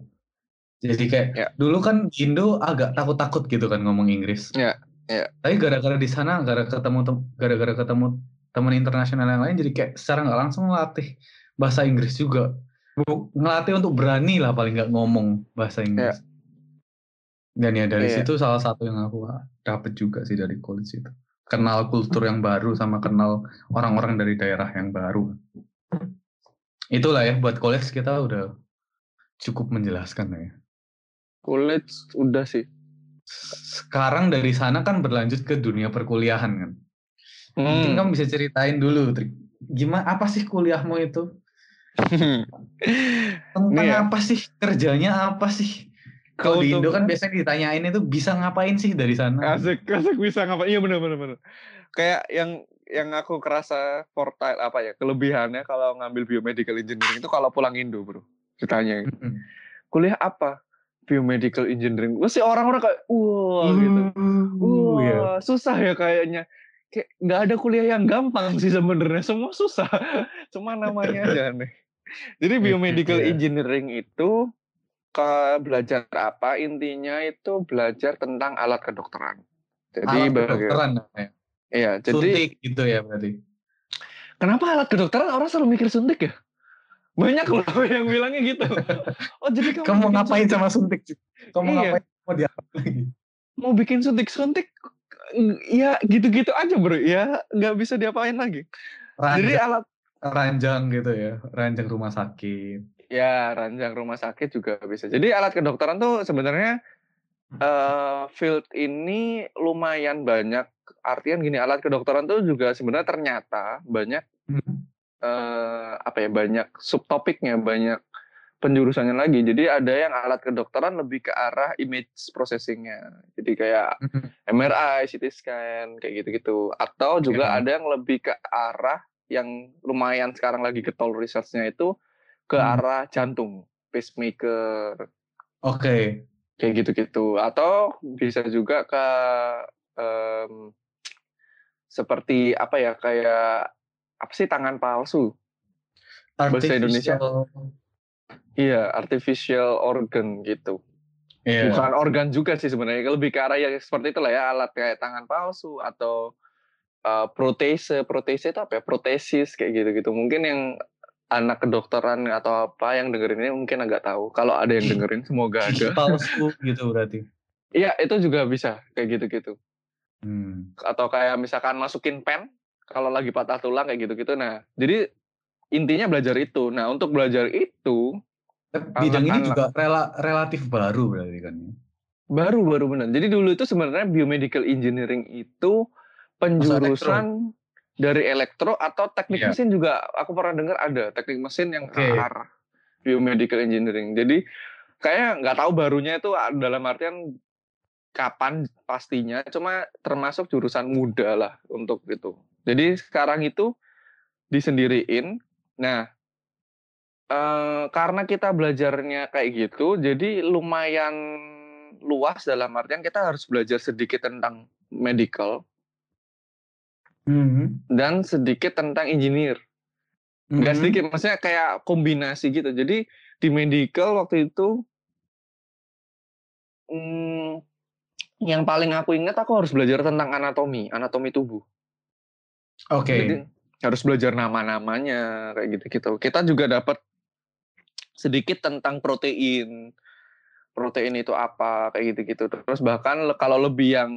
Jadi kayak Ya. dulu kan Indo agak takut-takut gitu kan ngomong Inggris. Ya, ya. Tapi gara-gara di sana, gara-gara ketemu tem- gara-gara ketemu teman internasional yang lain, jadi kayak secara nggak langsung ngelatih bahasa Inggris juga. Ngelatih untuk berani lah paling nggak ngomong bahasa Inggris. Dan ya dari Iya. situ salah satu yang aku dapat juga sih dari college itu. Kenal kultur yang baru sama kenal orang-orang dari daerah yang baru. Itulah ya buat college kita udah cukup menjelaskan ya. College udah sih. Sekarang dari sana kan berlanjut ke dunia perkuliahan kan. Mungkin Hmm. kamu bisa ceritain dulu, Trik. Gimana apa sih kuliahmu itu? *laughs* Tentang ya. apa sih? Kerjanya apa sih? Kalau di Indo kan biasanya ditanyain itu bisa ngapain sih dari sana? asik *laughs* asik bisa ngapain. Iya benar benar benar kayak yang yang aku kerasa portal apa ya kelebihannya kalau ngambil biomedical engineering itu kalau pulang Indo bro. Ditanya kuliah apa? Biomedical engineering. Pasti orang-orang kayak wah gitu. Uh, wah iya. susah ya kayaknya. Kayak nggak ada kuliah yang gampang sih sebenarnya. Semua susah. *laughs* Cuma namanya aja aneh. Jadi biomedical Iya. engineering itu ke belajar apa intinya itu belajar tentang alat kedokteran jadi Alat kedokteran namanya. iya jadi Suntik gitu ya berarti. kenapa alat kedokteran orang selalu mikir suntik ya banyak loh *laughs* yang bilangnya gitu oh jadi kamu, Kamu bikin ngapain suntik- sama suntik? Kamu Iya. ngapain mau diapa lagi? mau bikin suntik-suntik ya gitu-gitu aja bro ya nggak bisa diapain lagi jadi Ranjang, alat ranjang gitu ya, ranjang rumah sakit. Ya ranjang rumah sakit juga bisa. Jadi alat kedokteran tuh sebenarnya eh field ini lumayan banyak. Artian gini alat kedokteran tuh juga sebenarnya ternyata banyak Hmm. eh apa ya banyak subtopiknya banyak penjurusannya lagi. Jadi ada yang alat kedokteran lebih ke arah image processingnya. Jadi kayak MRI, CT scan kayak gitu-gitu. Atau juga Ya. ada yang lebih ke arah yang lumayan sekarang lagi getol researchnya itu ke Hmm. arah jantung pacemaker Oke. kayak gitu-gitu atau bisa juga ke em, seperti apa ya kayak apa sih tangan palsu Bahasa Indonesia. Artificial- iya artificial organ gitu Iya. bukan organ juga sih sebenarnya lebih ke arah ya seperti itulah ya alat kayak tangan palsu atau uh, protese protese itu apa ya protesis kayak gitu gitu mungkin yang anak kedokteran atau apa yang dengerin ini mungkin agak tahu kalau ada yang dengerin semoga *laughs* ada palsu *laughs* gitu berarti. iya itu juga bisa kayak gitu gitu Hmm. atau kayak misalkan masukin pen kalau lagi patah tulang kayak gitu gitu nah jadi intinya belajar itu nah untuk belajar itu Bidang ini juga rela- relatif baru berarti kan. ya? Baru baru benar. Jadi dulu itu sebenarnya biomedical engineering itu penjurusan dari elektro atau teknik Iya. mesin juga aku pernah dengar ada teknik mesin yang ke Oke. arah biomedical engineering. Jadi kayak nggak tahu barunya itu dalam artian kapan pastinya, cuma termasuk jurusan muda lah untuk itu. Jadi sekarang itu disendiriin. Nah, eh, karena kita belajarnya kayak gitu, jadi lumayan luas dalam artian kita harus belajar sedikit tentang medical Mhm. dan sedikit tentang engineer. Nggak Mhm. sedikit, maksudnya kayak kombinasi gitu. Jadi di medical waktu itu, hmm, yang paling aku ingat aku harus belajar tentang anatomi, anatomi tubuh. Oke. Jadi harus belajar nama-namanya kayak gitu-gitu. Kita juga dapat sedikit tentang protein. Protein itu apa kayak gitu-gitu. Terus bahkan kalau lebih yang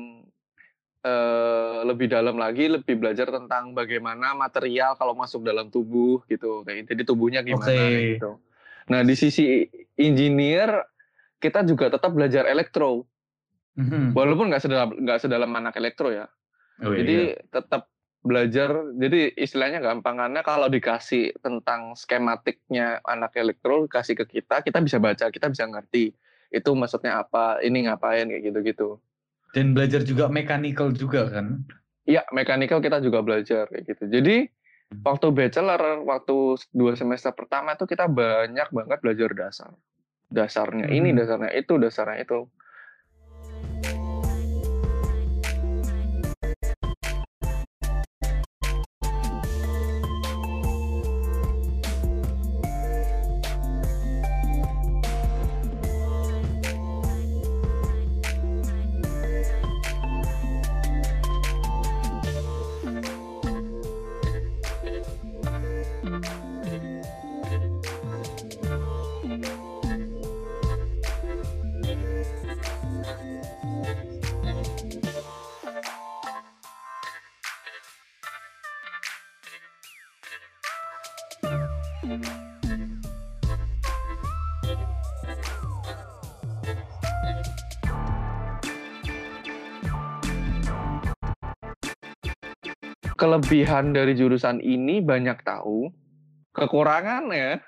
uh, lebih dalam lagi, lebih belajar tentang bagaimana material kalau masuk dalam tubuh gitu. Kayak jadi tubuhnya gimana Oke. gitu. Nah, di sisi engineer kita juga tetap belajar elektro. Mhm. Walaupun nggak sedalam nggak sedalam anak elektro ya. Oh, Jadi iya. tetap belajar. Jadi istilahnya gampangannya kalau dikasih tentang skematiknya anak elektro kasih ke kita, kita bisa baca, kita bisa ngerti. Itu maksudnya apa, ini ngapain kayak gitu-gitu. Dan belajar juga mechanical juga kan? Iya, mechanical kita juga belajar kayak gitu. Jadi waktu bachelor, waktu dua semester pertama itu kita banyak banget belajar dasar. Dasarnya ini, Mhm. dasarnya itu, dasarnya itu. Kelebihan dari jurusan ini banyak tahu, kekurangannya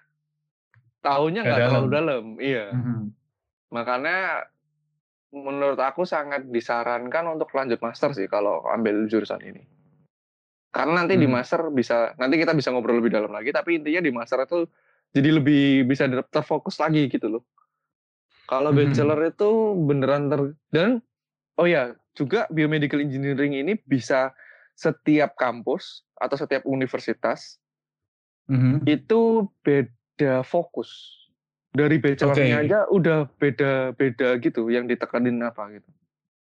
tahunya Nggak terlalu dalam. Iya. Mhm. Makanya menurut aku sangat disarankan untuk lanjut master sih kalau ambil jurusan ini. Karena nanti di Hmm. master bisa nanti kita bisa ngobrol lebih dalam lagi, tapi intinya di master itu jadi lebih bisa ter- terfokus lagi gitu loh. Kalau Mhm. bachelor itu beneran ter dan oh ya, juga biomedical engineering ini bisa setiap kampus atau setiap universitas Mhm. itu beda fokus. Dari bachelornya Oke. aja udah beda-beda gitu yang ditekanin apa gitu.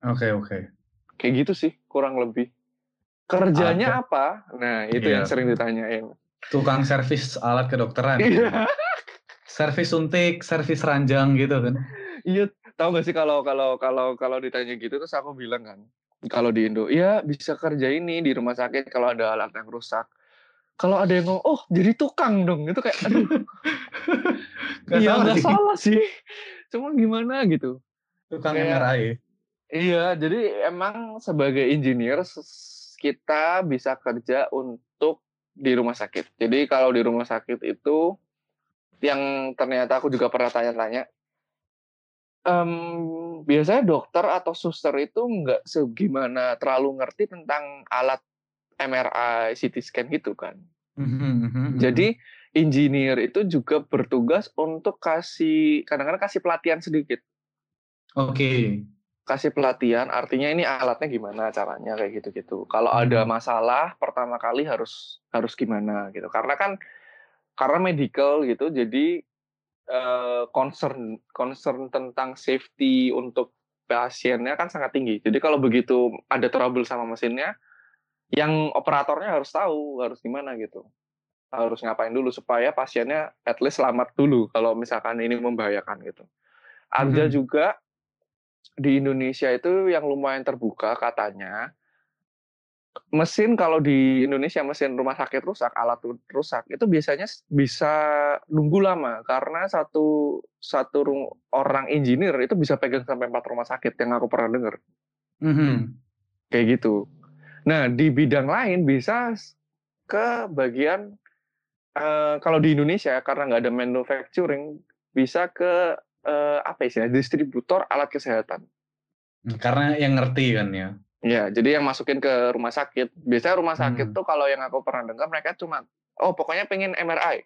Oke, oke. Kayak gitu sih kurang lebih. Kerjanya apa? Nah, itu Iya. yang sering ditanyain. Tukang servis alat kedokteran. Iya. *laughs* Servis suntik, servis ranjang gitu kan. Iya, tahu gak sih kalau kalau kalau kalau ditanya gitu terus aku bilang kan, kalau di Indo, iya bisa kerja ini di rumah sakit kalau ada alat yang rusak. Kalau ada yang ngomong, oh jadi tukang dong, itu kayak, aduh, *laughs* iya salah nggak sih. salah sih, cuma gimana gitu. Tukang Kayak- MRI. Iya, jadi emang sebagai engineer kita bisa kerja untuk di rumah sakit. Jadi kalau di rumah sakit itu yang ternyata aku juga pernah tanya-tanya, em, biasanya dokter atau suster itu nggak segimana terlalu ngerti tentang alat MRI, CT scan gitu kan. Mhm, mhm, Jadi engineer itu juga bertugas untuk kasih kadang-kadang kasih pelatihan sedikit. Oke. kasih pelatihan artinya ini alatnya gimana caranya kayak gitu-gitu. Kalau ada Hmm. masalah pertama kali harus harus gimana gitu. Karena kan karena medical gitu jadi eh, concern concern tentang safety untuk pasiennya kan sangat tinggi. Jadi kalau begitu ada trouble sama mesinnya yang operatornya harus tahu harus gimana gitu. Harus ngapain dulu supaya pasiennya at least selamat dulu kalau misalkan ini membahayakan gitu. Ada Mhm. juga di Indonesia itu yang lumayan terbuka katanya mesin kalau di Indonesia mesin rumah sakit rusak alat rusak itu biasanya bisa nunggu lama karena satu satu orang engineer itu bisa pegang sampai empat rumah sakit yang aku pernah dengar Mhm. kayak gitu. Nah di bidang lain bisa ke bagian eh, kalau di Indonesia karena nggak ada manufacturing bisa ke eh, apa istilah distributor alat kesehatan. Karena yang ngerti kan ya. Ya, jadi yang masukin ke rumah sakit. Biasanya rumah sakit Hmm. tuh kalau yang aku pernah dengar mereka cuma, oh pokoknya pengen MRI.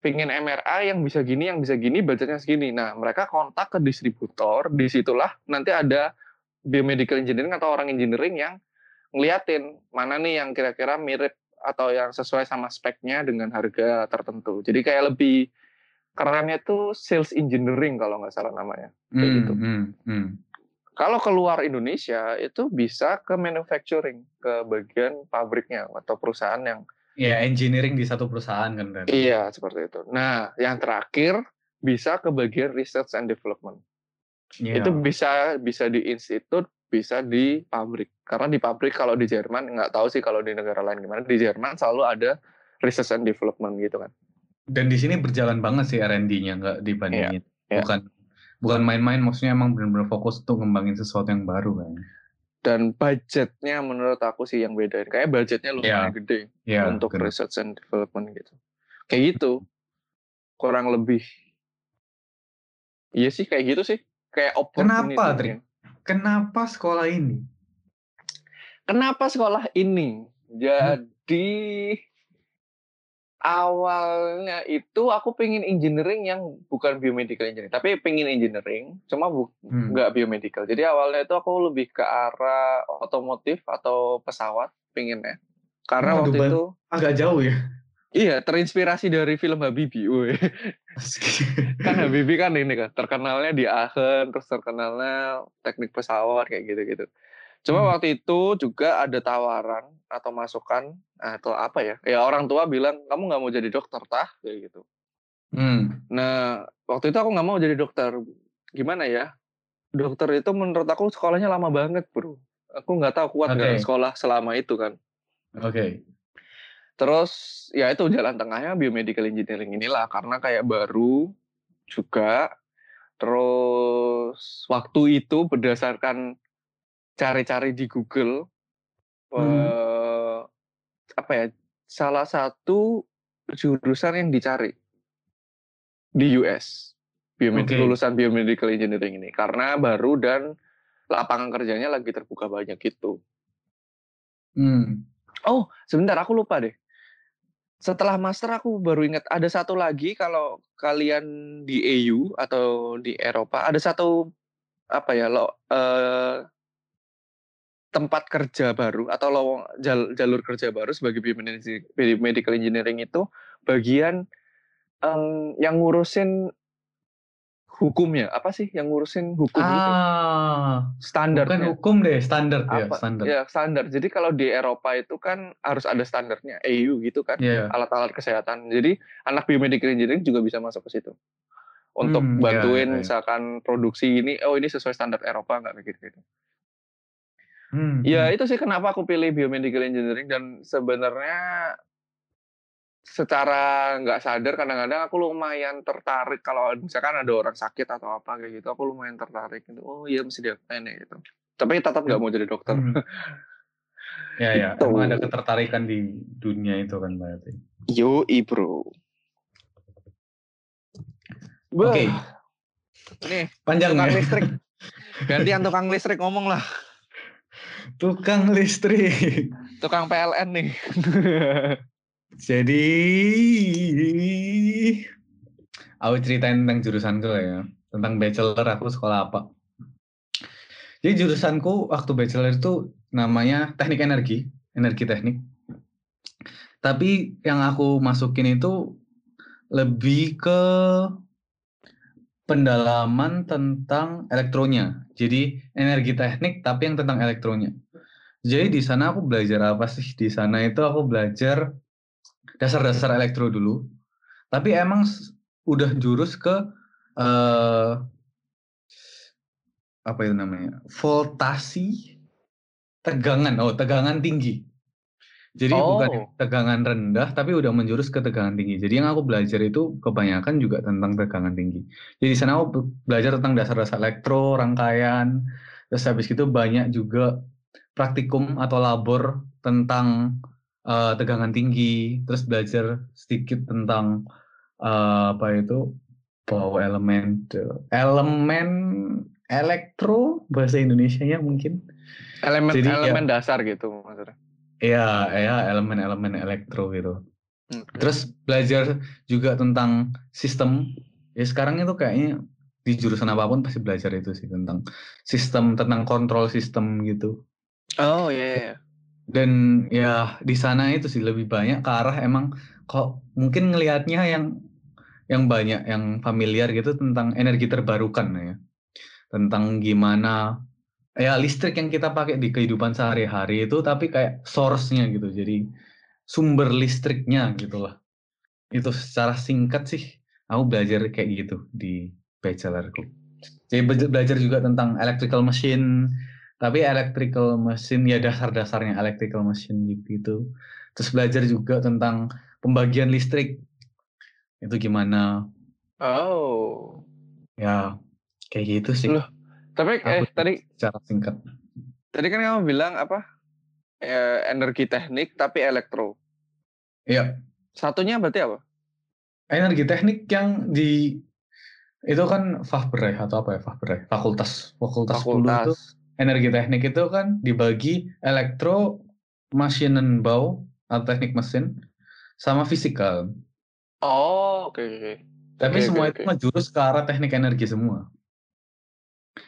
Pengen MRI yang bisa gini, yang bisa gini, budgetnya segini. Nah, mereka kontak ke distributor, di situlah nanti ada biomedical engineering atau orang engineering yang ngeliatin mana nih yang kira-kira mirip atau yang sesuai sama speknya dengan harga tertentu. Jadi kayak lebih kerennya tuh sales engineering kalau nggak salah namanya. Kayak gitu. Hmm, hmm, hmm. Kalau keluar Indonesia itu bisa ke manufacturing, ke bagian pabriknya atau perusahaan yang Ya engineering di satu perusahaan kan berarti. iya seperti itu. Nah, yang terakhir bisa ke bagian research and development. Iya. Itu bisa bisa di institut, bisa di pabrik. Karena di pabrik kalau di Jerman nggak tahu sih kalau di negara lain gimana. Di Jerman selalu ada research and development gitu kan. Dan di sini berjalan banget sih R&D-nya nggak dibandingin. Iya, iya. Bukan bukan main-main, maksudnya emang benar-benar fokus untuk ngembangin sesuatu yang baru kan. Dan budgetnya menurut aku sih yang beda. Kayak budgetnya lumayan Iya. gede Iya. untuk benar. research and development gitu. Kayak gitu. Kurang lebih. Iya sih kayak gitu sih. Kayak. Kenapa, Tri? Kenapa sekolah ini? Kenapa sekolah ini? Jadi awalnya itu aku pengen engineering yang bukan biomedical engineering, tapi pengen engineering, cuma bu- Hmm. nggak biomedical. Jadi awalnya itu aku lebih ke arah otomotif atau pesawat pengennya. Karena Waduh, waktu itu Agak jauh ya. iya terinspirasi dari film Habibie. Kan Habibie kan ini kan terkenalnya di Aachen, terus terkenalnya teknik pesawat kayak gitu-gitu. Cuma Hmm. waktu itu juga ada tawaran atau masukan atau apa ya? Ya orang tua bilang kamu nggak mau jadi dokter tah kayak gitu. Hmm. Nah waktu itu aku nggak mau jadi dokter. Gimana ya? Dokter itu menurut aku sekolahnya lama banget bro. Aku nggak tahu kuat nggak Oke. sekolah selama itu kan. Oke. Terus ya itu jalan tengahnya biomedical engineering inilah karena kayak baru juga. Terus waktu itu berdasarkan cari-cari di Google Hmm. eh, apa ya salah satu jurusan yang dicari di US biomed- Oke. lulusan biomedical engineering ini karena baru dan lapangan kerjanya lagi terbuka banyak gitu. Hmm. Oh, sebentar aku lupa deh. Setelah master aku baru ingat ada satu lagi kalau kalian di EU atau di Eropa ada satu apa ya lo eh, tempat kerja baru atau lowong jal- jalur kerja baru sebagai biomedi- biomedical engineering itu bagian em, yang ngurusin hukumnya apa sih yang ngurusin hukum gitu Ah, bukan standarnya hukum deh, standar ya, standar. ya standar jadi kalau di Eropa itu kan harus ada standarnya EU gitu kan Iya. alat-alat kesehatan. Jadi anak biomedical engineering juga bisa masuk ke situ untuk Hmm, iya, bantuin iya, iya. misalkan produksi ini, oh ini sesuai standar Eropa nggak begitu gitu. Hmm, Ya hmm. itu sih kenapa aku pilih biomedical engineering dan sebenarnya secara nggak sadar kadang-kadang aku lumayan tertarik kalau misalkan ada orang sakit atau apa kayak gitu aku lumayan tertarik gitu oh iya mesti diapain ya gitu tapi tetap nggak mau jadi dokter Hmm. *laughs* Ya, ya. Gitu. Emang ada ketertarikan di dunia itu kan berarti. yo bro Oke. Wah. nih Panjang tukang ya. listrik *laughs* gantian tukang listrik ngomong lah Tukang listrik. tukang PLN nih *laughs* Jadi aku ceritain tentang jurusanku ya. Tentang bachelor aku sekolah apa. Jadi jurusanku waktu bachelor itu namanya teknik energi, energi teknik. Tapi yang aku masukin itu lebih ke pendalaman tentang elektronya. Jadi energi teknik tapi yang tentang elektronya. Jadi di sana aku belajar apa sih? Di sana itu aku belajar dasar-dasar elektro dulu. Tapi emang udah jurus ke eh apa itu namanya? Voltasi tegangan. Oh, tegangan tinggi. Jadi bukan Oh. tegangan rendah tapi udah menjurus ke tegangan tinggi. Jadi yang aku belajar itu kebanyakan juga tentang tegangan tinggi. Jadi di sana aku be- belajar tentang dasar-dasar elektro, rangkaian, terus habis itu banyak juga praktikum atau labor tentang eh, tegangan tinggi, terus belajar sedikit tentang eh, apa itu power element, eh, elemen elektro bahasa Indonesianya mungkin. elemen Jadi, ya. elemen dasar gitu maksudnya Ya, ya elemen-elemen elektro gitu. Hmm. Terus belajar juga tentang sistem. Ya sekarang itu kayaknya di jurusan apa pun pasti belajar itu sih tentang sistem, tentang kontrol sistem gitu. oh iya iya. Dan ya di sana itu sih lebih banyak ke arah emang kok mungkin ngelihatnya yang yang banyak yang familiar gitu tentang energi terbarukan ya. Tentang gimana ya listrik yang kita pakai di kehidupan sehari-hari itu tapi kayak source-nya gitu. Jadi sumber listriknya gitu lah. Itu secara singkat sih aku belajar kayak gitu di bachelorku. Jadi be- belajar juga tentang electrical machine, tapi electrical machine ya dasar-dasarnya electrical machine gitu. Terus belajar juga tentang pembagian listrik itu gimana. Oh. Ya, kayak gitu sih. Loh, tapi eh tadi secara singkat. tadi kan kamu bilang apa? Eh, energi teknik tapi elektro. Iya, Satunya berarti apa? energi teknik yang di itu kan Fachbereich atau apa ya Fachbereich fakultas fakultas 10 itu Fakultas. energi teknik itu kan dibagi elektro Maschinenbau atau teknik mesin sama fisikal Oh, oke oke. tapi Oke, semua oke, itu oke. menjurus ke arah teknik energi semua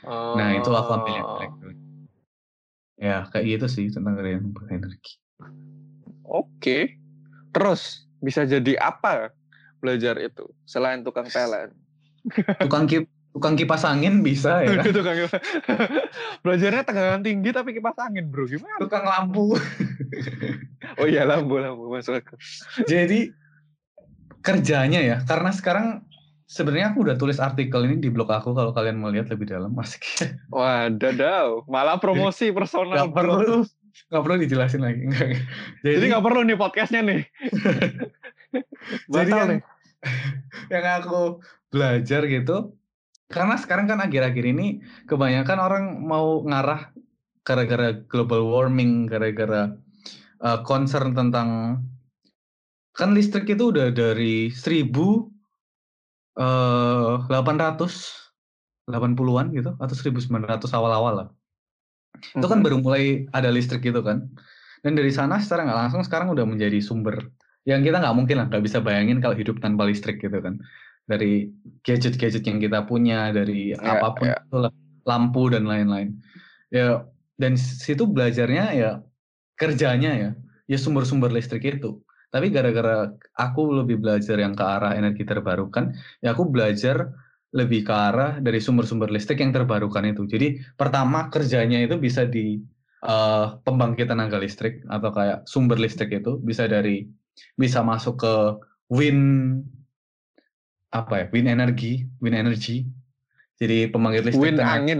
nah itu aku ambil yang Oh. elektro ya kayak gitu sih tentang gaya energi Oke. Terus bisa jadi apa belajar itu selain tukang PLN? tukang kip tukang kipas angin bisa ya kan? *laughs* tukang kipas. *laughs* Belajarnya tegangan tinggi tapi kipas angin, Bro. Gimana? tukang lampu *laughs* Oh iya, lampu lampu masuk akal. Jadi kerjanya ya, karena sekarang sebenarnya aku udah tulis artikel ini di blog aku kalau kalian mau lihat lebih dalam, asik. *laughs* Wadaw, malah promosi personal. Gak perlu, gak perlu dijelasin lagi. Enggak. Jadi Jadi, nggak perlu nih podcastnya nih. *laughs* jadi yang, nih. *laughs* yang aku belajar gitu, karena sekarang kan akhir-akhir ini kebanyakan orang mau ngarah gara-gara global warming, gara-gara uh, concern tentang kan listrik itu udah dari 1000 eh 800 80-an gitu atau 1900 awal-awal lah. Itu kan baru mulai ada listrik gitu kan. Dan dari sana secara nggak langsung sekarang udah menjadi sumber yang kita nggak mungkin lah nggak bisa bayangin kalau hidup tanpa listrik gitu kan. Dari gadget-gadget yang kita punya, dari Ya, apa pun ya. itu lah, lampu dan lain-lain. Ya dan situ belajarnya ya kerjanya ya ya sumber-sumber listrik itu. Tapi gara-gara aku lebih belajar yang ke arah energi terbarukan, ya aku belajar lebih ke arah dari sumber-sumber listrik yang terbarukan itu. Jadi pertama kerjanya itu bisa di eh, pembangkitan tenaga listrik atau kayak sumber listrik itu bisa dari bisa masuk ke wind apa ya wind energy, wind energy. Jadi pembangkit listrik Wind tenaga- angin.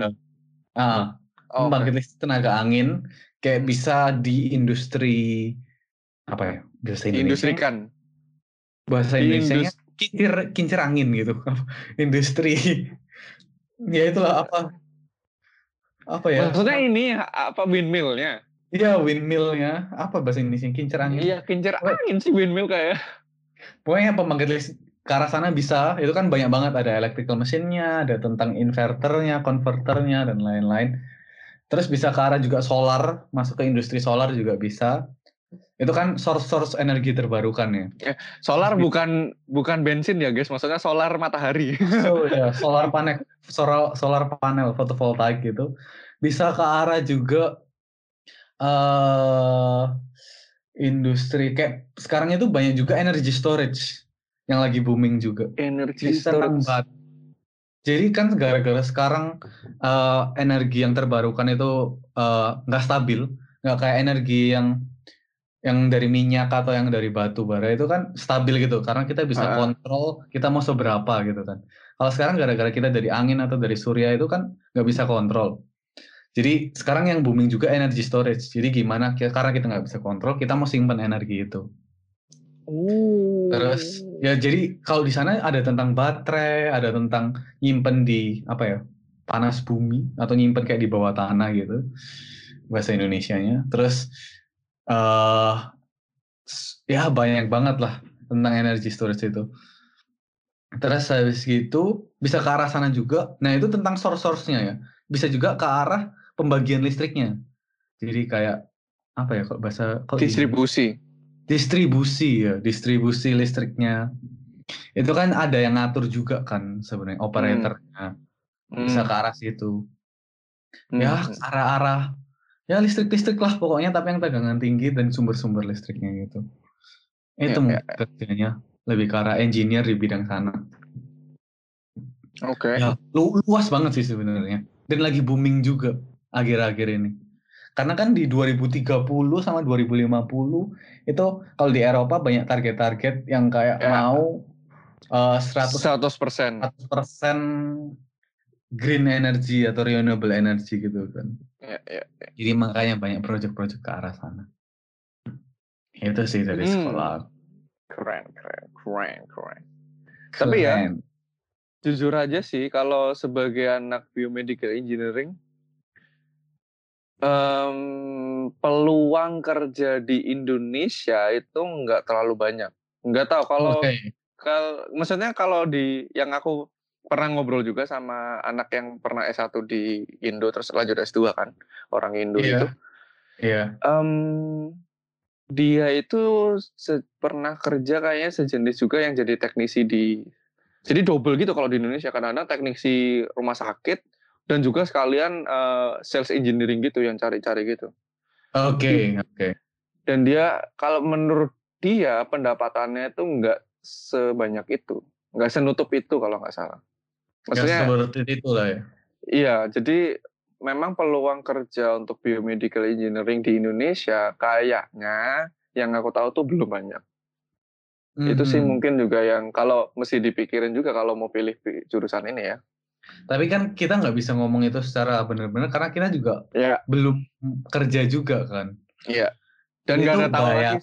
Ah, Oh, pembangkit listrik tenaga angin kayak bisa di industri apa ya bahasa Indonesia Industrikan. bahasa Indonesia indus- kincir kincir angin gitu. *laughs* Industri. *laughs* Ya itulah apa apa ya? Maksudnya ini apa windmillnya? iya windmillnya. Apa bahasa Indonesia kincir angin? Iya, kincir angin sih windmill kayak. pokoknya pembangkit listrik ke arah sana bisa. Itu kan banyak banget. Ada electrical mesinnya ada tentang inverternya konverternya dan lain-lain. Terus bisa ke arah juga solar. Masuk ke industri solar juga bisa itu kan source-source energi terbarukan ya? Solar bukan bukan bensin ya, guys. Maksudnya solar matahari. so *laughs* ya solar panel solar solar panel fotovoltaik gitu. Bisa ke arah juga eh industri. Kayak sekarang itu banyak juga energy storage yang lagi booming juga. Energy bat- Jadi kan gara-gara sekarang eh, energi yang terbarukan itu eh, nggak stabil, nggak kayak energi yang yang dari minyak atau yang dari batu bara itu kan stabil gitu, karena kita bisa Ah. kontrol kita mau seberapa gitu kan. Kalau sekarang gara-gara kita dari angin atau dari surya itu kan nggak bisa kontrol. Jadi sekarang yang booming juga energy storage. Jadi gimana? Karena kita nggak bisa kontrol, kita mau simpan energi itu. Uh. Terus ya jadi kalau di sana ada tentang baterai, ada tentang nyimpen di apa ya panas bumi atau nyimpen kayak di bawah tanah gitu bahasa Indonesianya. Terus eh ya banyak banget lah tentang energy storage itu. Terus habis gitu bisa ke arah sana juga. Nah itu tentang source-source-nya ya. Bisa juga ke arah pembagian listriknya. Jadi kayak apa ya kalau bahasa kalau di- distribusi. distribusi ya distribusi listriknya itu kan ada yang ngatur juga kan sebenarnya operatornya bisa ke arah situ Hmm. ya ke arah-arah ya listrik-listrik lah pokoknya tapi yang tegangan tinggi dan sumber-sumber listriknya gitu itu Ya, mungkin kerjanya lebih ke arah engineer di bidang sana Oke. ya lu- luas banget sih sebenarnya dan lagi booming juga akhir-akhir ini karena kan di 2030 sama 2050 itu kalau di Eropa banyak target-target yang kayak Ya. mau eh, 100 100%. 100% green energy atau renewable energy gitu kan. Ya, ya, ya. Jadi makanya banyak project-project ke arah sana. Itu sih dari Hmm. sekolah. Keren, keren, keren, keren. Tapi ya, Keren. jujur aja sih kalau sebagai anak biomedical engineering em, peluang kerja di Indonesia itu nggak terlalu banyak. Nggak tahu kalau Oke. kalau maksudnya kalau di yang aku pernah ngobrol juga sama anak yang pernah S1 di Indo terus lanjut S2 kan, orang Indo Iya. itu. Iya. Em, dia itu pernah kerja kayaknya sejenis juga yang jadi teknisi di jadi double gitu kalau di Indonesia kadang-kadang teknisi rumah sakit dan juga sekalian eh, sales engineering gitu yang cari-cari gitu. Oke, oke. Dan dia kalau menurut dia pendapatannya itu nggak sebanyak itu, nggak senutup itu kalau nggak salah. Maksudnya seperti itu lah ya. Iya, jadi memang peluang kerja untuk biomedical engineering di Indonesia kayaknya yang aku tahu tuh belum banyak. Itu sih Mhm. mungkin juga yang kalau mesti dipikirin juga kalau mau pilih pi- jurusan ini ya. Tapi kan kita nggak bisa ngomong itu secara benar-benar karena kita juga Ya, belum kerja juga kan. iya. Dan nggak ada tahu lagi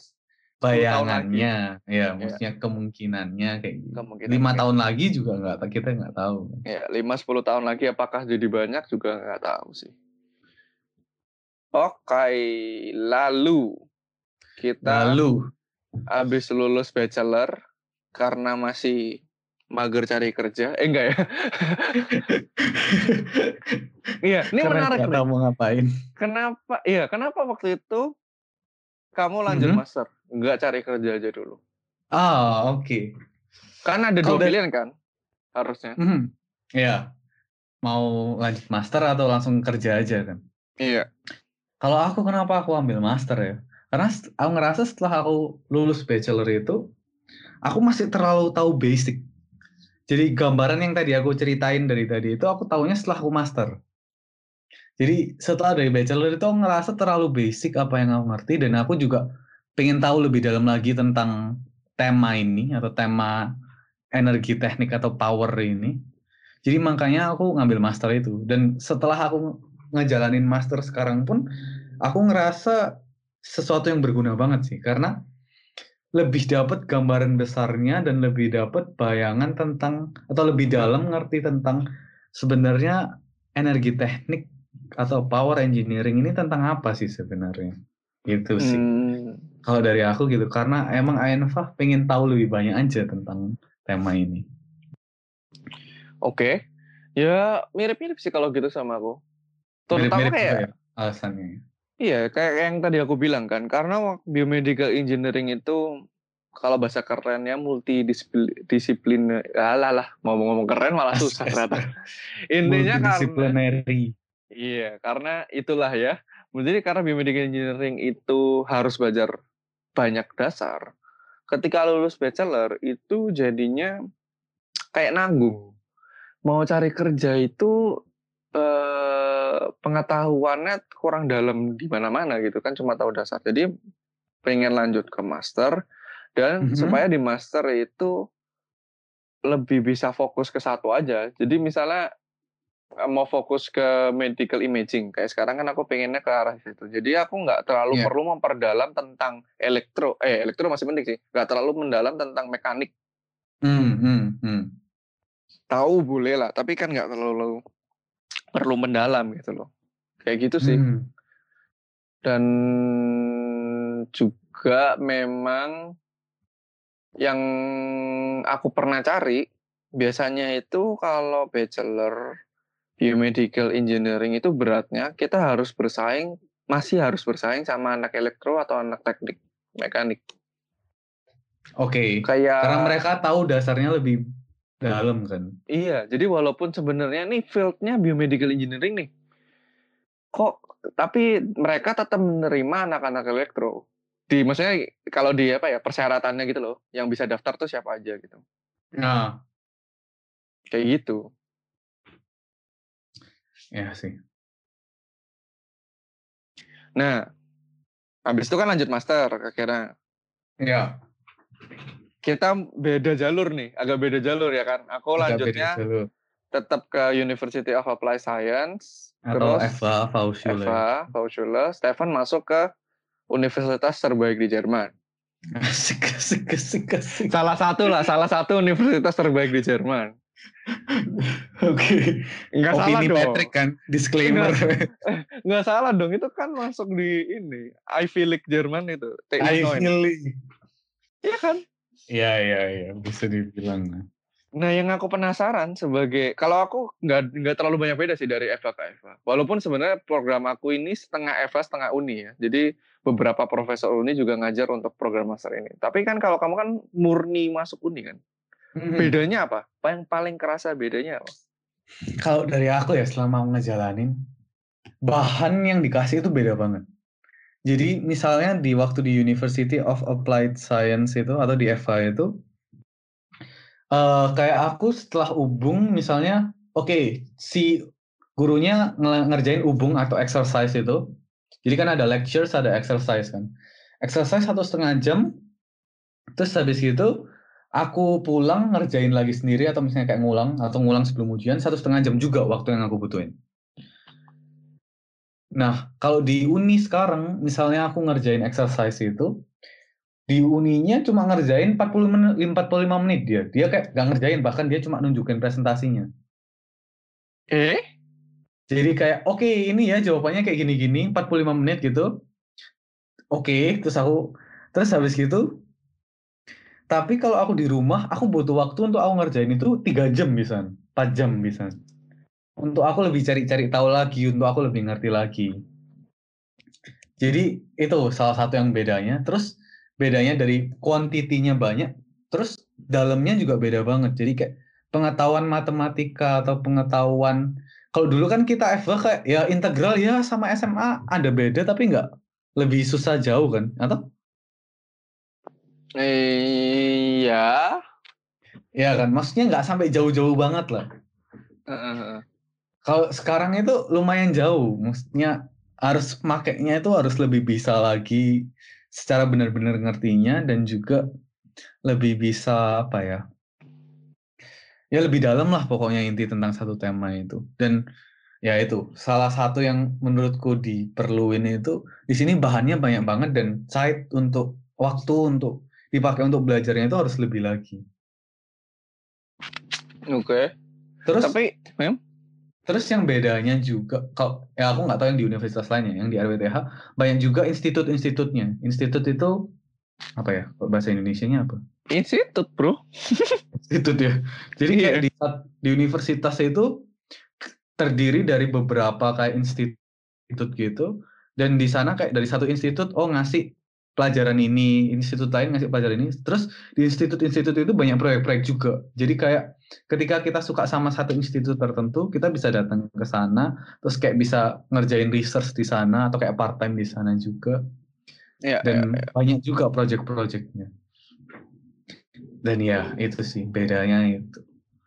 Bayangannya, ya, maksudnya kemungkinannya kayak gitu. Lima tahun lagi juga nggak, kita nggak tahu. Ya, 5-10 tahun lagi apakah jadi banyak juga nggak tahu sih. Oke, lalu kita Lalu, habis lulus bachelor karena masih mager cari kerja. Eh enggak ya? *laughs* Iya, ini karena menarik nggak nih. tahu mau ngapain. Kenapa? Iya, kenapa waktu itu kamu lanjut Mhm. master? Enggak cari kerja aja dulu. Ah, oke. Kan ada Kalau dua pilihan kan? Harusnya. Mhm. Ya, mau lanjut master atau langsung kerja aja kan? Iya. Kalau aku kenapa aku ambil master ya? Karena aku ngerasa setelah aku lulus bachelor itu, aku masih terlalu tahu basic. Jadi gambaran yang tadi aku ceritain dari tadi itu aku tahunya setelah aku master. Jadi setelah dari bachelor itu aku ngerasa terlalu basic apa yang aku ngerti dan aku juga pengen tahu lebih dalam lagi tentang tema ini atau tema energi teknik atau power ini. Jadi makanya aku ngambil master itu. Dan setelah aku ngejalanin master sekarang pun aku ngerasa sesuatu yang berguna banget sih. Karena lebih dapat gambaran besarnya dan lebih dapat bayangan tentang atau lebih dalam ngerti tentang sebenarnya energi teknik atau power engineering ini tentang apa sih sebenarnya itu sih Hmm, kalau dari aku gitu karena emang Ainfa pengen tahu lebih banyak aja tentang tema ini Oke. Ya, mirip-mirip sih kalau gitu sama aku. Terutama mirip-mirip kayak juga ya alasannya Iya, kayak yang tadi aku bilang kan, karena biomedical engineering itu kalau bahasa kerennya multidisiplin, alah lah, mau ngomong keren malah *laughs* susah ternyata. Intinya karena, iya, karena itulah ya. Jadi karena biomedical engineering itu harus belajar banyak dasar. Ketika lulus bachelor itu jadinya kayak nanggung. Mau cari kerja itu eh, pengetahuannya kurang dalam di mana-mana gitu kan cuma tahu dasar. Jadi pengen lanjut ke master dan Mhm. supaya di master itu lebih bisa fokus ke satu aja. Jadi misalnya mau fokus ke medical imaging kayak sekarang kan aku pengennya ke arah situ. Jadi aku nggak terlalu Iya. perlu memperdalam tentang elektro. Eh elektro masih penting sih. Nggak terlalu mendalam tentang mekanik. hmm, hmm, hmm. Tahu boleh lah, tapi kan nggak terlalu perlu mendalam gitu loh. Kayak gitu sih. Hmm. dan juga memang yang aku pernah cari biasanya itu kalau bachelor biomedical engineering itu beratnya kita harus bersaing masih harus bersaing sama anak elektro atau anak teknik mekanik Oke, kayak karena mereka tahu dasarnya lebih dalam kan. Iya, jadi walaupun sebenarnya nih fieldnya biomedical engineering nih, kok tapi mereka tetap menerima anak-anak elektro. Di maksudnya kalau di apa ya persyaratannya gitu loh, yang bisa daftar tuh siapa aja gitu, Nah, kayak gitu. Ya sih. Nah, habis itu kan lanjut master akhirnya. Ya, Kita beda jalur nih, agak beda jalur ya kan. Aku lanjutnya tetap ke University of Applied Science. Atau terus Eva Fauschule. Eva, Fauschule. Stefan masuk ke universitas terbaik di Jerman. Asik, asik, asik, asik. Salah satu lah, salah satu universitas terbaik di Jerman. *laughs* Oke. Enggak salah dong. Patrick kan, disclaimer. Enggak *laughs* salah dong, itu kan masuk di ini Ivy League Jerman itu. TU I Neun. feel Iya kan? Iya, iya, iya, bisa dibilang. Nah, yang aku penasaran sebagai kalau aku nggak nggak terlalu banyak beda sih dari Eva ke Eva. Walaupun sebenarnya program aku ini setengah Eva setengah Uni ya. Jadi beberapa profesor Uni juga ngajar untuk program master ini. Tapi kan kalau kamu kan murni masuk Uni kan. Hmm. Bedanya apa? Apa Yang paling kerasa bedanya apa? Kalau dari aku ya selama ngejalanin, bahan yang dikasih itu beda banget. Jadi misalnya di waktu di University of Applied Science itu atau di EVA itu, eh kayak aku setelah ubung misalnya, oke si gurunya nge- ngerjain ubung atau exercise itu, jadi kan ada lectures ada exercise kan, exercise satu setengah jam, terus habis gitu aku pulang ngerjain lagi sendiri atau misalnya kayak ngulang atau ngulang sebelum ujian satu setengah jam juga waktu yang aku butuhin. Nah, kalau di uni sekarang, misalnya aku ngerjain exercise itu, di uninya cuma ngerjain 40 menit, 45 menit dia. Dia kayak nggak ngerjain, bahkan dia cuma nunjukin presentasinya. Eh? Jadi kayak, oke ini ya jawabannya kayak gini-gini, 45 menit gitu. Oke, terus aku, terus habis gitu, tapi kalau aku di rumah, aku butuh waktu untuk aku ngerjain itu 3 jam bisa, 4 jam bisa. Untuk aku lebih cari-cari tahu lagi, untuk aku lebih ngerti lagi. Jadi itu salah satu yang bedanya. Terus bedanya dari kuantitinya banyak, terus dalamnya juga beda banget. Jadi kayak pengetahuan matematika atau pengetahuan kalau dulu kan kita FH kayak ya integral ya sama SMA ada beda tapi nggak lebih susah jauh kan atau Iya. ya kan maksudnya nggak sampai jauh-jauh banget lah Heeh. kalau sekarang itu lumayan jauh maksudnya harus makainya itu harus lebih bisa lagi secara benar-benar ngertinya dan juga lebih bisa apa ya ya lebih dalam lah pokoknya inti tentang satu tema itu dan ya itu salah satu yang menurutku diperluin itu di sini bahannya banyak banget dan side untuk waktu untuk dipakai untuk belajarnya itu harus lebih lagi Oke. terus Tapi Mem? Terus yang bedanya juga, kalau ya aku nggak tahu yang di universitas lainnya, yang di RWTH banyak juga institut-institutnya. Institut itu apa ya? Bahasa Indonesianya apa? institut, Bro. *laughs* Institut ya. Jadi kayak Iya. di, di universitas itu terdiri dari beberapa kayak institut gitu, dan di sana kayak dari satu institut oh ngasih pelajaran ini, institut lain ngasih pelajaran ini. Terus di institut-institut itu banyak proyek-proyek juga. Jadi kayak ketika kita suka sama satu institut tertentu, kita bisa datang ke sana, terus kayak bisa ngerjain research di sana atau kayak part time di sana juga. Iya, Dan banyak juga project-projectnya. Dan ya itu sih bedanya itu.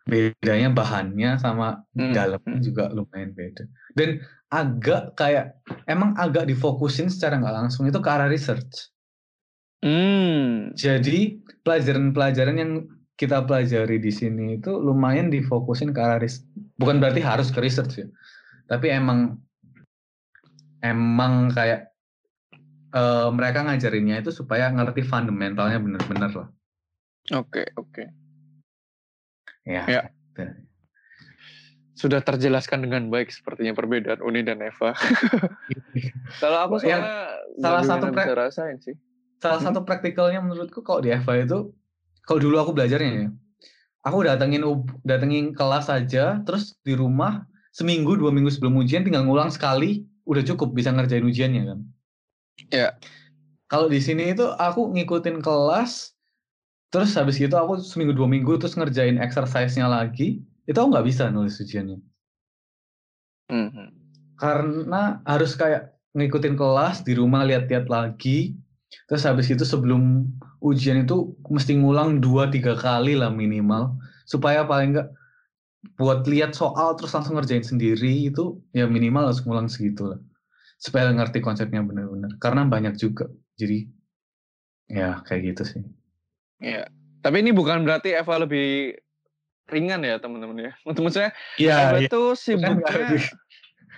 Bedanya bahannya sama Hmm, dalamnya hmm. juga lumayan beda. Dan agak kayak emang agak difokusin secara nggak langsung itu ke arah research. Hmm. Jadi pelajaran-pelajaran yang kita pelajari di sini itu lumayan difokusin ke arah riset. Bukan berarti harus ke research ya. Tapi emang emang kayak eh, mereka ngajarinnya itu supaya ngerti fundamentalnya bener-bener lah. Oke, oke. Ya. Ya. gitu. Sudah terjelaskan dengan baik sepertinya perbedaan Uni dan Eva. *laughs* Kalau aku Yang soalnya salah satu bisa rasain sih. Salah Hmm. satu praktikalnya menurutku kalau di FA itu kalau dulu aku belajarnya ya. Aku datengin datengin kelas aja terus di rumah seminggu dua minggu sebelum ujian tinggal ngulang sekali udah cukup bisa ngerjain ujiannya kan. Ya. Kalau di sini itu aku ngikutin kelas terus habis gitu aku seminggu dua minggu terus ngerjain exercise-nya lagi itu aku nggak bisa nulis ujiannya Mhm. karena harus kayak ngikutin kelas di rumah lihat-lihat lagi terus habis itu sebelum ujian itu mesti ngulang dua tiga kali lah minimal supaya paling enggak buat lihat soal terus langsung ngerjain sendiri itu ya minimal harus ngulang segitu lah supaya ngerti konsepnya benar-benar karena banyak juga jadi ya kayak gitu sih Iya. Tapi ini bukan berarti Eva lebih ringan ya teman-teman ya. Maksudnya Iya, FH iya. itu Kan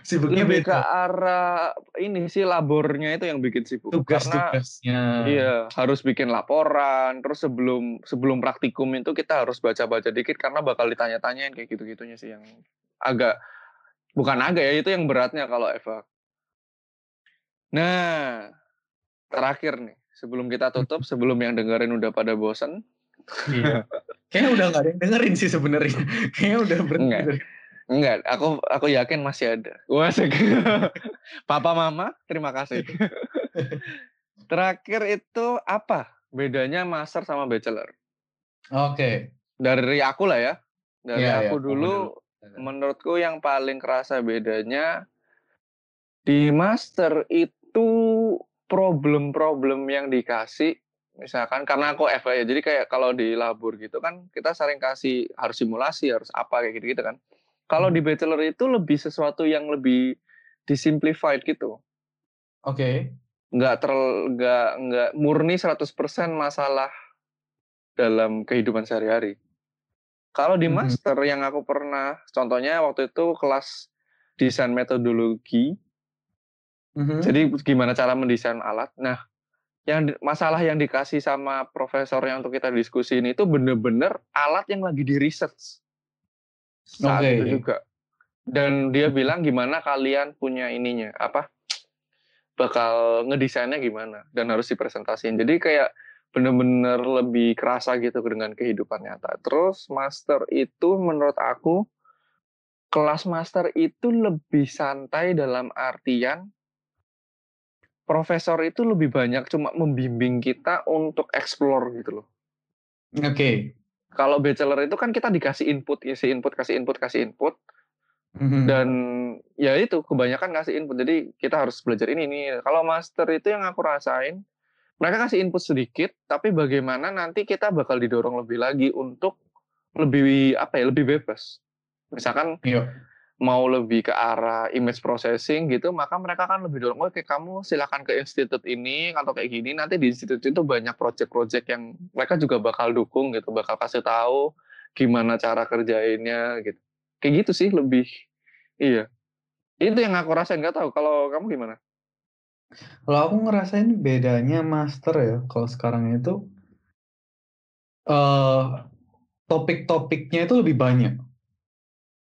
sibuknya lebih lebih ke beda. arah ini sih labornya itu yang bikin sibuk. Karena Tugas-tugasnya. iya harus bikin laporan. Terus sebelum sebelum praktikum itu kita harus baca-baca dikit karena bakal ditanya-tanyain kayak gitu-gitunya sih yang agak bukan agak ya itu yang beratnya kalau FH. Nah terakhir nih sebelum kita tutup sebelum yang dengerin udah pada bosen Iya. Kayaknya udah nggak ada yang dengerin sih sebenarnya. Kayaknya udah berhenti. Enggak. aku aku yakin masih ada. Wah. *laughs* Papa Mama, terima kasih. *laughs* Terakhir itu apa bedanya master sama bachelor? Oke. Dari aku lah ya. Dari Iya, aku iya, dulu, menurutku yang paling kerasa bedanya di master itu problem-problem yang dikasih misalkan karena aku FA ya jadi kayak kalau di labur gitu kan kita sering kasih harus simulasi harus apa kayak gitu gitu kan kalau Hmm. di bachelor itu lebih sesuatu yang lebih disimplified gitu Oke. nggak terl nggak nggak murni 100% masalah dalam kehidupan sehari-hari kalau di Mhm. master yang aku pernah contohnya waktu itu kelas desain metodologi Mhm. jadi gimana cara mendesain alat nah yang masalah yang dikasih sama profesornya untuk kita diskusiin itu bener-bener alat yang lagi di research saat Oke. itu juga dan dia bilang gimana kalian punya ininya apa bakal ngedesainnya gimana dan harus dipresentasiin jadi kayak bener-bener lebih kerasa gitu dengan kehidupan nyata terus master itu menurut aku kelas master itu lebih santai dalam artian profesor itu lebih banyak cuma membimbing kita untuk explore gitu loh. Oke. Kalau bachelor itu kan kita dikasih input, kasih input, kasih input, kasih input, Mhm. dan ya itu kebanyakan kasih input. Jadi kita harus belajar ini ini. Kalau master itu yang aku rasain, mereka kasih input sedikit, tapi bagaimana nanti kita bakal didorong lebih lagi untuk lebih apa ya, lebih bebas. Misalkan Iya. Mau lebih ke arah image processing gitu, maka mereka kan lebih dorong, oke kamu silakan ke institut ini atau kayak gini, nanti di institut itu banyak project-project yang mereka juga bakal dukung gitu, bakal kasih tahu gimana cara kerjainnya gitu. Kayak gitu sih lebih, iya. Itu yang aku rasain, nggak tahu kalau kamu gimana? Kalau aku ngerasain bedanya master ya, kalau sekarang itu eh topik-topiknya itu lebih banyak.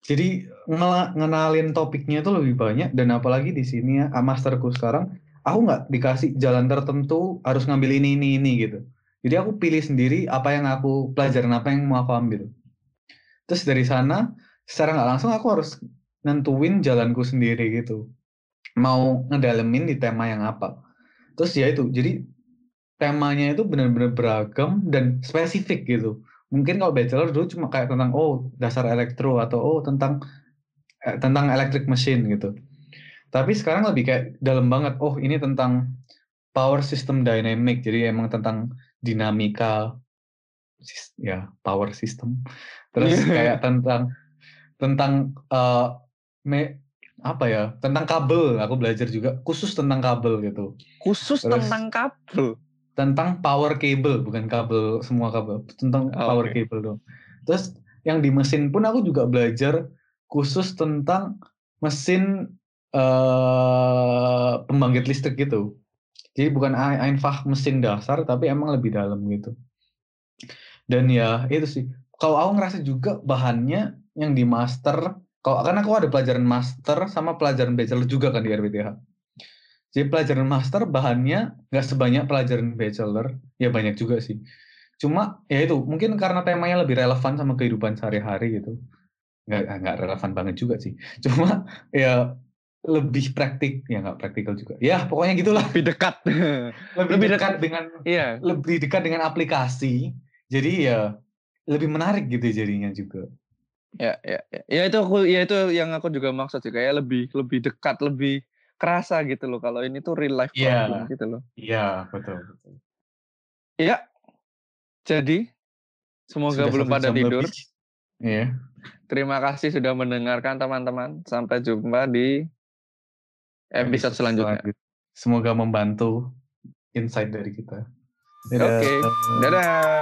Jadi ngenalin topiknya itu lebih banyak dan apalagi di sini ya ah, masterku sekarang aku nggak dikasih jalan tertentu harus ngambil ini ini ini gitu. Jadi aku pilih sendiri apa yang aku pelajaran apa yang mau aku ambil. Terus dari sana secara nggak langsung aku harus nentuin jalanku sendiri gitu. Mau ngedalemin di tema yang apa. Terus ya itu, jadi temanya itu benar-benar beragam dan spesifik gitu. Mungkin kalau bachelor dulu cuma kayak tentang oh dasar elektro atau oh tentang tentang electric machine gitu. Tapi sekarang lebih kayak dalam banget. Oh ini tentang power system dynamic. Jadi emang tentang dinamika ya power system. Terus kayak tentang tentang eh, me- apa ya tentang kabel aku belajar juga khusus tentang kabel gitu Khusus Terus- tentang kabel. tentang power cable bukan kabel semua kabel tentang Oh, power oke. cable dong terus yang di mesin pun aku juga belajar khusus tentang mesin eh pembangkit listrik gitu jadi bukan ein- einfach mesin dasar tapi emang lebih dalam gitu dan ya itu sih kalau aku ngerasa juga bahannya yang di master kalau kan aku ada pelajaran master sama pelajaran bachelor juga kan di RPTH jadi pelajaran master bahannya nggak sebanyak pelajaran bachelor, ya banyak juga sih. Cuma ya itu mungkin karena temanya lebih relevan sama kehidupan sehari-hari gitu. Nggak nggak relevan banget juga sih. *laughs* Cuma ya lebih praktik, ya nggak praktikal juga. Ya pokoknya gitulah. Lebih dekat. *laughs* Lebih, Lebih dekat dengan Iya. lebih dekat dengan aplikasi. Jadi ya lebih menarik gitu jadinya juga. Ya, ya, ya. Ya itu aku, ya itu yang aku juga maksud sih kayak lebih lebih dekat, lebih kerasa gitu loh. Kalau ini tuh real life Iya. problem gitu loh. Iya betul betul. Ya. Jadi semoga Sudah belum pada tidur. Iya. Terima kasih sudah mendengarkan teman-teman. Sampai jumpa di episode selanjutnya. Semoga membantu insight dari kita. Oke. Dadah.